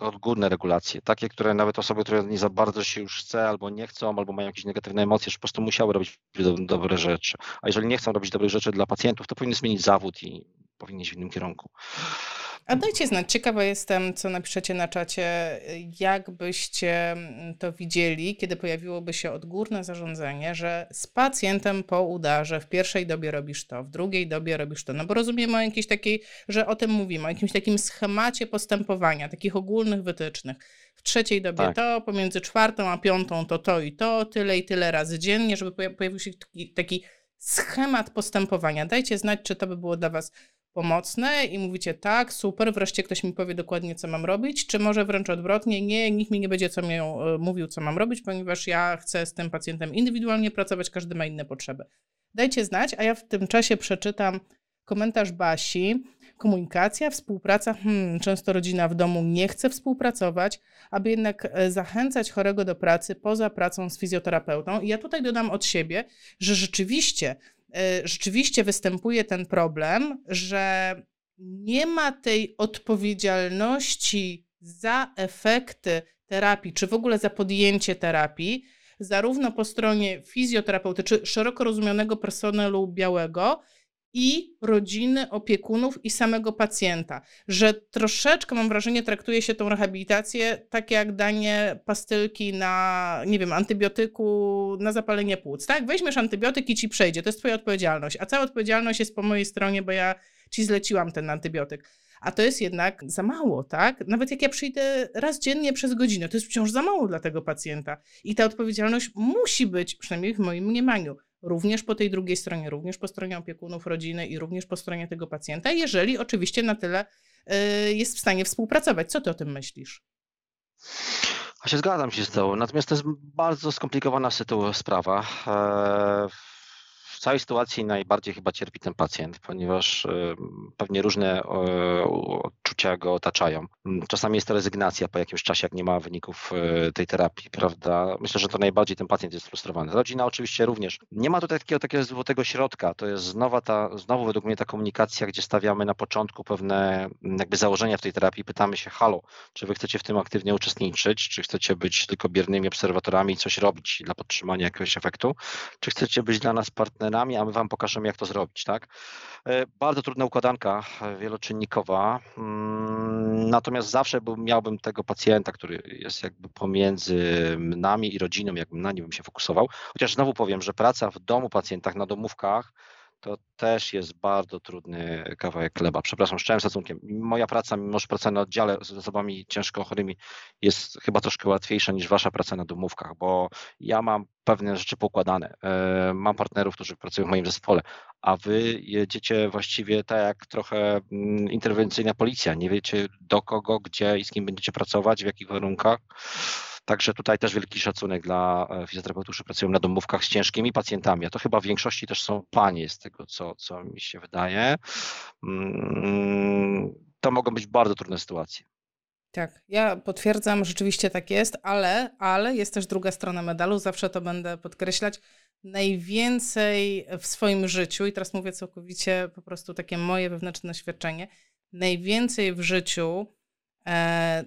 odgórne regulacje, takie, które nawet osoby, które nie za bardzo się już chce, albo nie chcą, albo mają jakieś negatywne emocje, że po prostu musiały robić dobre rzeczy. A jeżeli nie chcą robić dobrych rzeczy dla pacjentów, to powinny zmienić zawód i powinni iść w innym kierunku. A dajcie znać, ciekawa jestem, co napiszecie na czacie, jak byście to widzieli, kiedy pojawiłoby się odgórne zarządzenie, że z pacjentem po udarze w pierwszej dobie robisz to, w drugiej dobie robisz to. No bo rozumiemy o jakiejś takiej, że o tym mówimy, o jakimś takim schemacie postępowania, takich ogólnych wytycznych. W trzeciej dobie tak. to, pomiędzy czwartą a piątą to to i to, tyle i tyle razy dziennie, żeby pojawił się taki, taki schemat postępowania. Dajcie znać, czy to by było dla Was pomocne i mówicie tak, super, wreszcie ktoś mi powie dokładnie, co mam robić, czy może wręcz odwrotnie, nie, nikt mi nie będzie co mi e, mówił, co mam robić, ponieważ ja chcę z tym pacjentem indywidualnie pracować, każdy ma inne potrzeby. Dajcie znać, a ja w tym czasie przeczytam komentarz Basi. Komunikacja, współpraca. Hmm, często rodzina w domu nie chce współpracować, aby jednak e, zachęcać chorego do pracy poza pracą z fizjoterapeutą. I ja tutaj dodam od siebie, że rzeczywiście rzeczywiście występuje ten problem, że nie ma tej odpowiedzialności za efekty terapii, czy w ogóle za podjęcie terapii, zarówno po stronie fizjoterapeuty, czy szeroko rozumianego personelu białego, i rodziny, opiekunów i samego pacjenta. Że troszeczkę, mam wrażenie, traktuje się tą rehabilitację tak jak danie pastylki na, nie wiem, antybiotyku na zapalenie płuc. Tak, weźmiesz antybiotyk i ci przejdzie, to jest twoja odpowiedzialność, a cała odpowiedzialność jest po mojej stronie, bo ja ci zleciłam ten antybiotyk. A to jest jednak za mało, tak? Nawet jak ja przyjdę raz dziennie przez godzinę, to jest wciąż za mało dla tego pacjenta. I ta odpowiedzialność musi być, przynajmniej w moim mniemaniu, również po tej drugiej stronie, również po stronie opiekunów rodziny i również po stronie tego pacjenta, jeżeli oczywiście na tyle y, jest w stanie współpracować. Co ty o tym myślisz? Ja się zgadzam się z tą, natomiast to jest bardzo skomplikowana sytuacja, sprawa. E, w całej sytuacji najbardziej chyba cierpi ten pacjent, ponieważ pewnie różne odczucia go otaczają. Czasami jest to rezygnacja po jakimś czasie, jak nie ma wyników e, tej terapii, prawda? Myślę, że to najbardziej ten pacjent jest frustrowany. Rodzina oczywiście również. Nie ma tutaj takiego, takiego złotego środka. To jest znowa ta, znowu według mnie ta komunikacja, gdzie stawiamy na początku pewne jakby założenia w tej terapii. Pytamy się, halo, czy wy chcecie w tym aktywnie uczestniczyć, czy chcecie być tylko biernymi obserwatorami i coś robić dla podtrzymania jakiegoś efektu, czy chcecie być dla nas partnerami partnerami, a my Wam pokażemy, jak to zrobić. Tak? E, bardzo trudna układanka e, wieloczynnikowa, mm, natomiast zawsze miałbym tego pacjenta, który jest jakby pomiędzy nami i rodziną, jakbym na nim się fokusował. Chociaż znowu powiem, że praca w domu pacjentach, na domówkach, to też jest bardzo trudny kawałek chleba. Przepraszam, z całym szacunkiem. Moja praca, mimo że praca na oddziale z osobami ciężko chorymi jest chyba troszkę łatwiejsza niż wasza praca na domówkach, bo ja mam pewne rzeczy poukładane. E, mam partnerów, którzy pracują w moim zespole, a wy jedziecie właściwie tak jak trochę mm, interwencyjna policja. Nie wiecie do kogo, gdzie i z kim będziecie pracować, w jakich warunkach. Także tutaj też wielki szacunek dla e, fizjoterapeutów, którzy pracują na domówkach z ciężkimi pacjentami, a to chyba w większości też są panie z tego, co, co mi się wydaje. Mm, to mogą być bardzo trudne sytuacje. Tak, ja potwierdzam, rzeczywiście tak jest, ale, ale jest też druga strona medalu, zawsze to będę podkreślać. Najwięcej w swoim życiu, i teraz mówię całkowicie po prostu takie moje wewnętrzne doświadczenie, najwięcej w życiu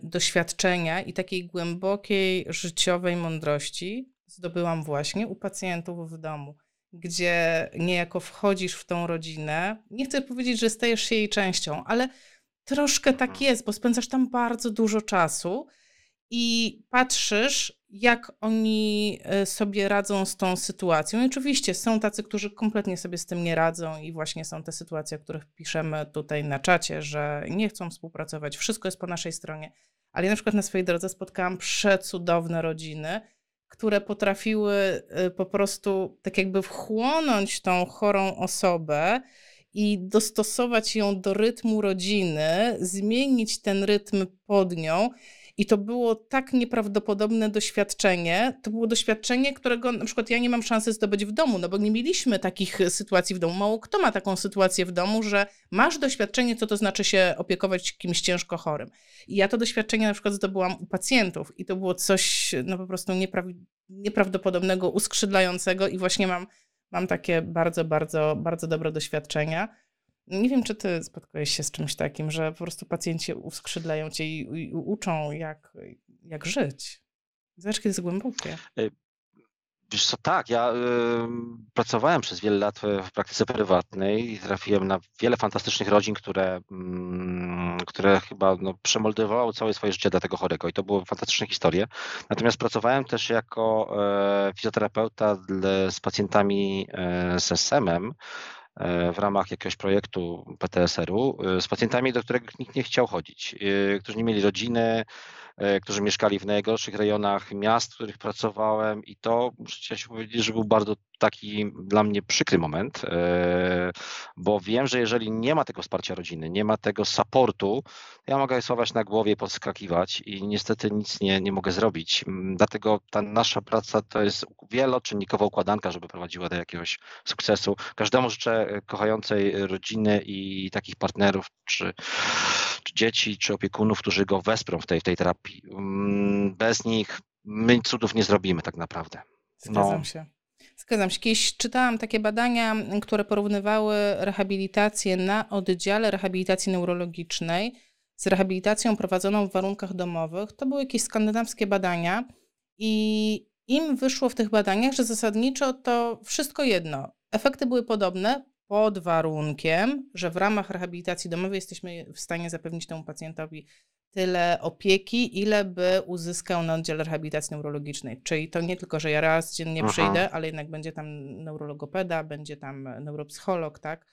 doświadczenia i takiej głębokiej życiowej mądrości zdobyłam właśnie u pacjentów w domu, gdzie niejako wchodzisz w tą rodzinę. Nie chcę powiedzieć, że stajesz się jej częścią, ale troszkę tak mhm. jest, bo spędzasz tam bardzo dużo czasu i patrzysz, jak oni e, sobie radzą z tą sytuacją. I oczywiście są tacy, którzy kompletnie sobie z tym nie radzą, i właśnie są te sytuacje, o których piszemy tutaj na czacie, że nie chcą współpracować, wszystko jest po naszej stronie. Ale ja na przykład na swojej drodze spotkałam przecudowne rodziny, które potrafiły e, po prostu tak jakby wchłonąć tą chorą osobę i dostosować ją do rytmu rodziny, zmienić ten rytm pod nią i to było tak nieprawdopodobne doświadczenie. To było doświadczenie, którego na przykład ja nie mam szansy zdobyć w domu, no bo nie mieliśmy takich sytuacji w domu. Mało kto ma taką sytuację w domu, że masz doświadczenie, co to znaczy się opiekować kimś ciężko chorym. I ja to doświadczenie na przykład zdobyłam u pacjentów i to było coś no po prostu niepraw- nieprawdopodobnego, uskrzydlającego i właśnie mam, mam takie bardzo, bardzo, bardzo dobre doświadczenia. Nie wiem, czy ty spotkałeś się z czymś takim, że po prostu pacjenci uskrzydlają cię i, i uczą, jak, jak żyć. Zobacz, kiedy jest głębokie. E, wiesz co, tak, ja y, pracowałem przez wiele lat w praktyce prywatnej i trafiłem na wiele fantastycznych rodzin, które, y, które chyba no, przemoldowały całe swoje życie dla tego chorego i to były fantastyczne historie. Natomiast pracowałem też jako y, fizjoterapeuta z pacjentami e, z SM-em, E, w ramach jakiegoś projektu PTSR-u e, z pacjentami, do których nikt nie chciał chodzić, e, którzy nie mieli rodziny, e, którzy mieszkali w najgorszych rejonach miast, w których pracowałem i to muszę się powiedzieć, że był bardzo taki dla mnie przykry moment, e, bo wiem, że jeżeli nie ma tego wsparcia rodziny, nie ma tego supportu, ja mogę słować na głowie, podskakiwać i niestety nic nie, nie mogę zrobić. Dlatego ta nasza praca to jest wieloczynnikowa układanka, żeby prowadziła do jakiegoś sukcesu. Każdemu życzę kochającej rodziny i takich partnerów, czy, czy dzieci, czy opiekunów, którzy go wesprą w tej, w tej terapii. Mm, bez nich my cudów nie zrobimy tak naprawdę. Zgadzam no. się. Zgadzam się. Kiedyś czytałam takie badania, które porównywały rehabilitację na oddziale rehabilitacji neurologicznej z rehabilitacją prowadzoną w warunkach domowych. To były jakieś skandynawskie badania i im wyszło w tych badaniach, że zasadniczo to wszystko jedno. Efekty były podobne pod warunkiem, że w ramach rehabilitacji domowej jesteśmy w stanie zapewnić temu pacjentowi tyle opieki, ile by uzyskał na oddziale rehabilitacji neurologicznej. Czyli to nie tylko, że ja raz dziennie Aha. przyjdę, ale jednak będzie tam neurologopeda, będzie tam neuropsycholog, tak?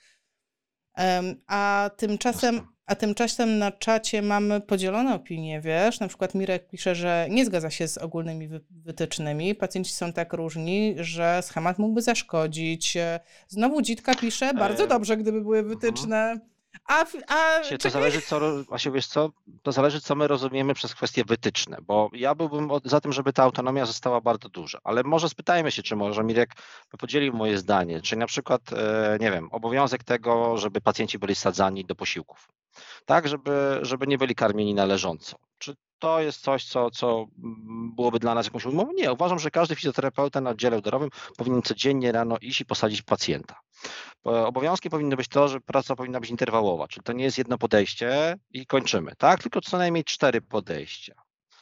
A tymczasem, a tymczasem na czacie mamy podzielone opinie, wiesz, na przykład Mirek pisze, że nie zgadza się z ogólnymi wytycznymi, pacjenci są tak różni, że schemat mógłby zaszkodzić. Znowu Dzitka pisze, bardzo dobrze, gdyby były mhm. wytyczne. A, a się, to zależy, co, właśnie wiesz co, to zależy, co my rozumiemy przez kwestie wytyczne, bo ja byłbym za tym, żeby ta autonomia została bardzo duża, ale może spytajmy się, czy może Mirek podzielił moje zdanie, czy na przykład, e, nie wiem, obowiązek tego, żeby pacjenci byli sadzani do posiłków, tak, żeby, żeby nie byli karmieni należąco. Czy to jest coś, co, co byłoby dla nas jakąś umową? Nie, uważam, że każdy fizjoterapeuta na oddziale odorowym powinien codziennie rano iść i posadzić pacjenta. Obowiązkiem powinno być to, że praca powinna być interwałowa, czyli to nie jest jedno podejście i kończymy, tak? Tylko co najmniej cztery podejścia.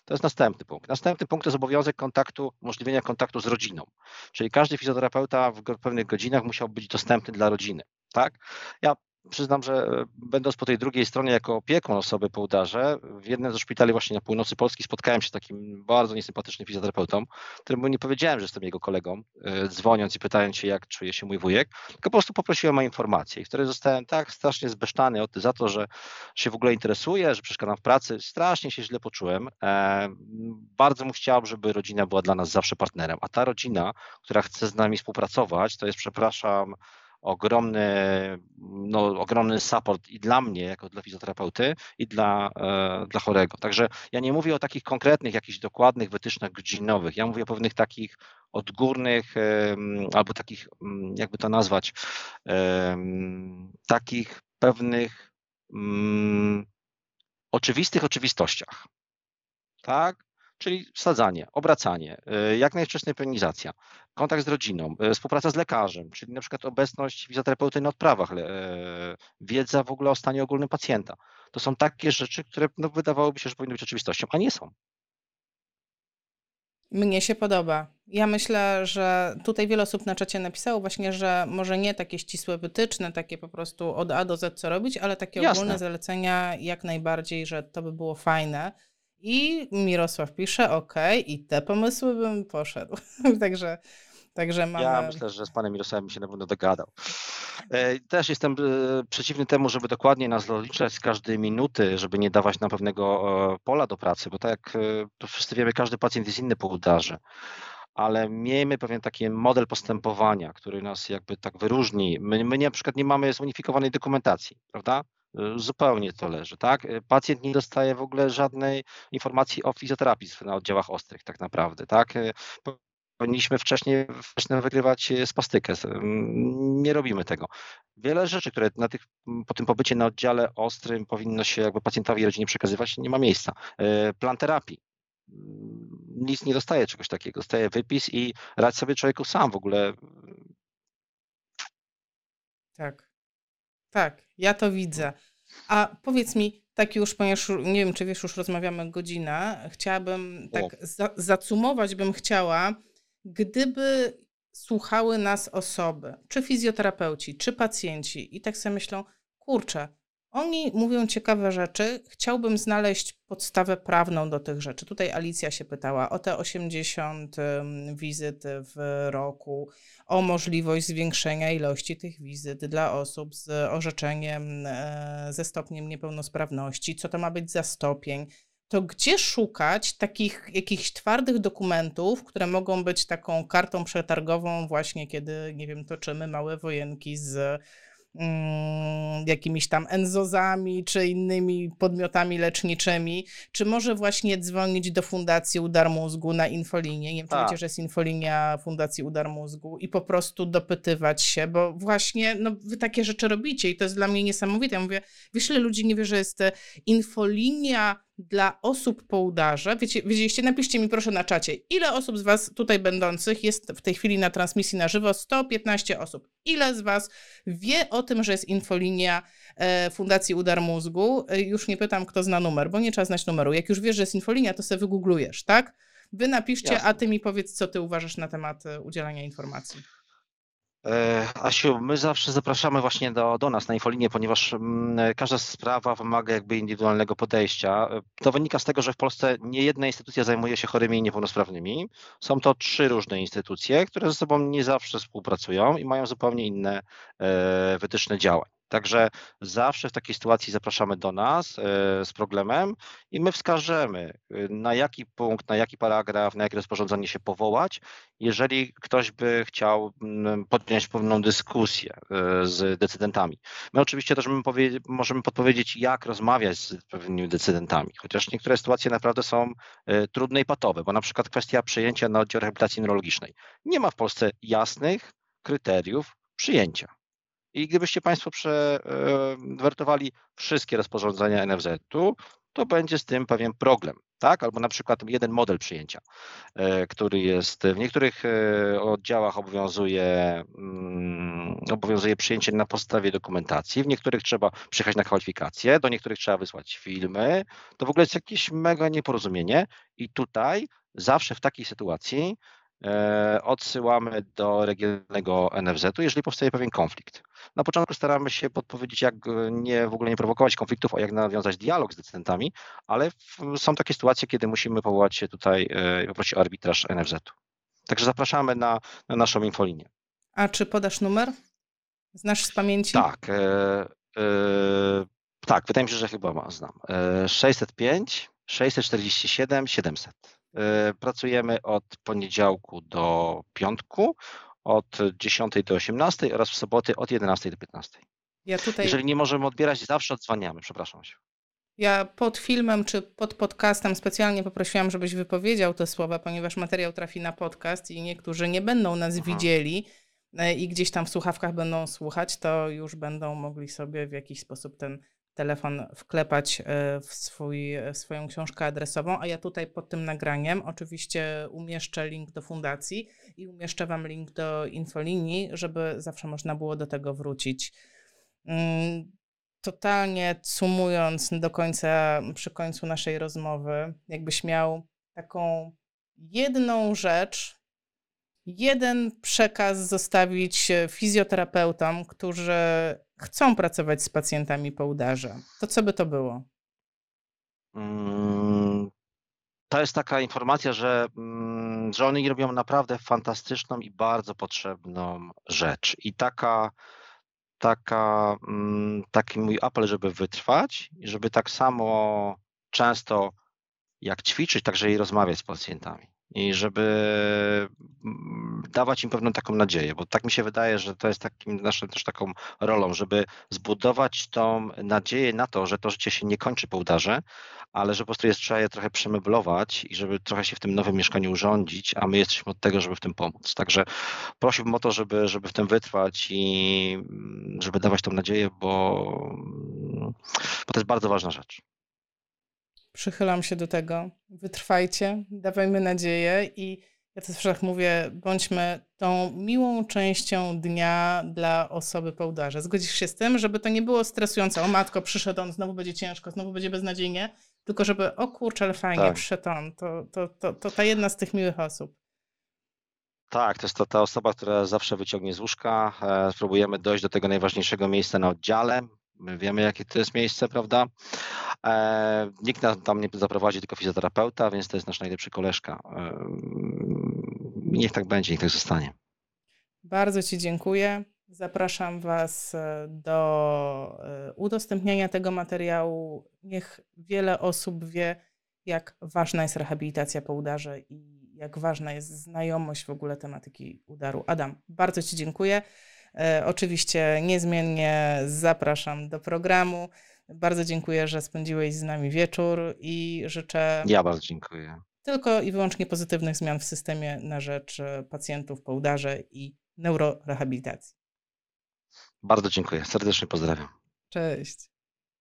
To jest następny punkt. Następny punkt to jest obowiązek kontaktu, umożliwienia kontaktu z rodziną. Czyli każdy fizjoterapeuta w pewnych godzinach musiał być dostępny dla rodziny. Tak? Ja Przyznam, że e, będąc po tej drugiej stronie jako opiekun osoby po udarze, w jednym ze szpitali właśnie na północy Polski spotkałem się z takim bardzo niesympatycznym fizjoterapeutą, któremu nie powiedziałem, że jestem jego kolegą, e, dzwoniąc i pytając się, jak czuje się mój wujek, tylko po prostu poprosiłem o informacje, i wtedy zostałem tak strasznie zbesztany za to, że się w ogóle interesuje, że przeszkadzam w pracy. Strasznie się źle poczułem. E, bardzo mu chciałem, żeby rodzina była dla nas zawsze partnerem, a ta rodzina, która chce z nami współpracować, to jest, przepraszam, ogromny, no, ogromny support i dla mnie, jako dla fizjoterapeuty, i dla, e, dla chorego. Także ja nie mówię o takich konkretnych, jakichś dokładnych wytycznych godzinowych. Ja mówię o pewnych takich odgórnych, albo takich, mm, jakby to nazwać, takich pewnych mm, oczywistych oczywistościach. Tak? Czyli sadzanie, obracanie, y, jak najwcześniej peonizacja, kontakt z rodziną, y, współpraca z lekarzem, czyli na przykład obecność fizjoterapeuty na odprawach, y, wiedza w ogóle o stanie ogólnym pacjenta. To są takie rzeczy, które no, wydawałoby się, że powinny być oczywistością, a nie są. Mnie się podoba. Ja myślę, że tutaj wiele osób na czacie napisało właśnie, że może nie takie ścisłe wytyczne, takie po prostu od A do Z co robić, ale takie Jasne. ogólne zalecenia jak najbardziej, że to by było fajne. I Mirosław pisze, ok, i te pomysły bym poszedł. Także Także mamy... Ja myślę, że z panem Mirosławem się na pewno dogadał. E, też jestem e, przeciwny temu, żeby dokładnie nas doliczać z każdej minuty, żeby nie dawać nam pewnego e, pola do pracy, bo tak jak wszyscy wiemy, każdy pacjent jest inny po udarze. Ale miejmy pewien taki model postępowania, który nas jakby tak wyróżni. My, my na przykład nie mamy zunifikowanej dokumentacji, prawda? Zupełnie to leży, tak? Pacjent nie dostaje w ogóle żadnej informacji o fizjoterapii na oddziałach ostrych tak naprawdę, tak? Powinniśmy wcześniej, wcześniej wygrywać spastykę. Nie robimy tego. Wiele rzeczy, które na tych, po tym pobycie na oddziale ostrym powinno się jakby pacjentowi i rodzinie przekazywać, nie ma miejsca. Plan terapii. Nic nie dostaje czegoś takiego. Dostaje wypis i radź sobie człowieku sam w ogóle. Tak. Tak, ja to widzę. A powiedz mi, tak już, ponieważ nie wiem, czy wiesz, już rozmawiamy godzinę, chciałabym tak za, zacumować bym chciała, gdyby słuchały nas osoby, czy fizjoterapeuci, czy pacjenci i tak sobie myślą, kurczę, oni mówią ciekawe rzeczy. Chciałbym znaleźć podstawę prawną do tych rzeczy. Tutaj Alicja się pytała o te 80 wizyt w roku, o możliwość zwiększenia ilości tych wizyt dla osób z orzeczeniem e, ze stopniem niepełnosprawności, co to ma być za stopień. to gdzie szukać takich jakichś twardych dokumentów, które mogą być taką kartą przetargową właśnie, kiedy, nie wiem, toczymy małe wojenki z jakimiś tam enzozami czy innymi podmiotami leczniczymi, czy może właśnie dzwonić do Fundacji Udar Mózgu na infolinię, nie wiem, czy tak. wiecie, że jest infolinia Fundacji Udar Mózgu i po prostu dopytywać się, bo właśnie no, wy takie rzeczy robicie i to jest dla mnie niesamowite. Ja mówię, wiesz, ile ludzi nie wie, że jest infolinia dla osób po udarze. Wiecie, wiedzieliście, napiszcie mi proszę na czacie, ile osób z Was tutaj będących jest w tej chwili na transmisji na żywo? 115 osób. Ile z Was wie o tym, że jest infolinia e, Fundacji Udar Mózgu? E, już nie pytam, kto zna numer, bo nie trzeba znać numeru. Jak już wiesz, że jest infolinia, to sobie wygooglujesz, tak? Wy napiszcie, Jasne. a ty mi powiedz, co ty uważasz na temat e, udzielania informacji. E, Asiu, my zawsze zapraszamy właśnie do, do nas na infolinię, ponieważ mm, każda sprawa wymaga jakby indywidualnego podejścia. To wynika z tego, że w Polsce nie jedna instytucja zajmuje się chorymi i niepełnosprawnymi. Są to trzy różne instytucje, które ze sobą nie zawsze współpracują i mają zupełnie inne e, wytyczne działań. Także zawsze w takiej sytuacji zapraszamy do nas e, z problemem i my wskażemy, e, na jaki punkt, na jaki paragraf, na jakie rozporządzenie się powołać, jeżeli ktoś by chciał mm, podjąć pewną dyskusję e, z decydentami. My oczywiście też możemy podpowiedzieć, jak rozmawiać z pewnymi decydentami, chociaż niektóre sytuacje naprawdę są trudne i patowe, bo na przykład kwestia przyjęcia na oddział rehabilitacji neurologicznej. Nie ma w Polsce jasnych kryteriów przyjęcia. I gdybyście Państwo przewertowali wszystkie rozporządzenia NFZ-u, to będzie z tym pewien problem, tak? Albo na przykład jeden model przyjęcia, e, który jest w niektórych e, oddziałach obowiązuje, mm, obowiązuje przyjęcie na podstawie dokumentacji, w niektórych trzeba przyjechać na kwalifikacje, do niektórych trzeba wysłać filmy. To w ogóle jest jakieś mega nieporozumienie i tutaj zawsze w takiej sytuacji E, odsyłamy do regionalnego NFZ-u, jeżeli powstaje pewien konflikt. Na początku staramy się podpowiedzieć, jak nie, w ogóle nie prowokować konfliktów, a jak nawiązać dialog z decydentami, ale są takie sytuacje, kiedy musimy powołać się tutaj e, i poprosić o arbitraż NFZ-u. Także zapraszamy na, na, naszą infolinię. A czy podasz numer? Znasz z pamięci? Tak. E, e, tak, wydaje mi się, że chyba znam. E, 605 647 700. E, pracujemy od poniedziałku do piątku, od 10 do 18 oraz w soboty od 11 do 15. Ja tutaj... Jeżeli nie możemy odbierać, zawsze odzwaniamy. Przepraszam się. Ja pod filmem czy pod podcastem specjalnie poprosiłam, żebyś wypowiedział te słowa, ponieważ materiał trafi na podcast i niektórzy nie będą nas Aha. widzieli e, i gdzieś tam w słuchawkach będą słuchać, to już będą mogli sobie w jakiś sposób ten telefon wklepać e, w, swój, w swoją książkę adresową, a ja tutaj pod tym nagraniem oczywiście umieszczę link do fundacji i umieszczę Wam link do infolinii, żeby zawsze można było do tego wrócić. Mm, totalnie sumując do końca, przy końcu naszej rozmowy, jakbyś miał taką jedną rzecz, jeden przekaz zostawić fizjoterapeutom, którzy chcą pracować z pacjentami po udarze, to co by to było? Mm, to jest taka informacja, że, mm, że oni robią naprawdę fantastyczną i bardzo potrzebną rzecz. I taka, taka, mm, taki mój apel, żeby wytrwać i żeby tak samo często jak ćwiczyć, także i rozmawiać z pacjentami i żeby mm, dawać im pewną taką nadzieję, bo tak mi się wydaje, że to jest takim naszą też taką rolą, żeby zbudować tą nadzieję na to, że to życie się nie kończy po udarze, ale że po prostu jest trzeba je trochę przemeblować i żeby trochę się w tym nowym mieszkaniu urządzić, a my jesteśmy od tego, żeby w tym pomóc. Także prosiłbym o to, żeby, żeby w tym wytrwać i mm, żeby dawać tą nadzieję, bo, bo to jest bardzo ważna rzecz. Przychylam się do tego. Wytrwajcie, dawajmy nadzieję i ja też tak mówię, bądźmy tą miłą częścią dnia dla osoby po udarze. Zgodzisz się z tym, żeby to nie było stresujące. O matko, przyszedł on, znowu będzie ciężko, znowu będzie beznadziejnie, tylko żeby, o kurczę, ale fajnie, tak. przyszedł on. To, to, to, to ta jedna z tych miłych osób. Tak, to jest to ta osoba, która zawsze wyciągnie z łóżka. E, spróbujemy dojść do tego najważniejszego miejsca na oddziale. My wiemy, jakie to jest miejsce, prawda? E, nikt nas tam nie zaprowadzi, tylko fizjoterapeuta, więc to jest nasz najlepszy koleżka. E, niech tak będzie, niech tak zostanie. Bardzo Ci dziękuję. Zapraszam Was e, do udostępniania tego materiału. Niech wiele osób wie, jak ważna jest rehabilitacja po udarze i jak ważna jest znajomość w ogóle tematyki udaru. Adam, bardzo Ci dziękuję. Oczywiście niezmiennie zapraszam do programu. Bardzo dziękuję, że spędziłeś z nami wieczór i życzę. Ja bardzo dziękuję. Tylko i wyłącznie pozytywnych zmian w systemie na rzecz e, pacjentów po udarze i neurorehabilitacji. Bardzo dziękuję. Serdecznie pozdrawiam. Cześć.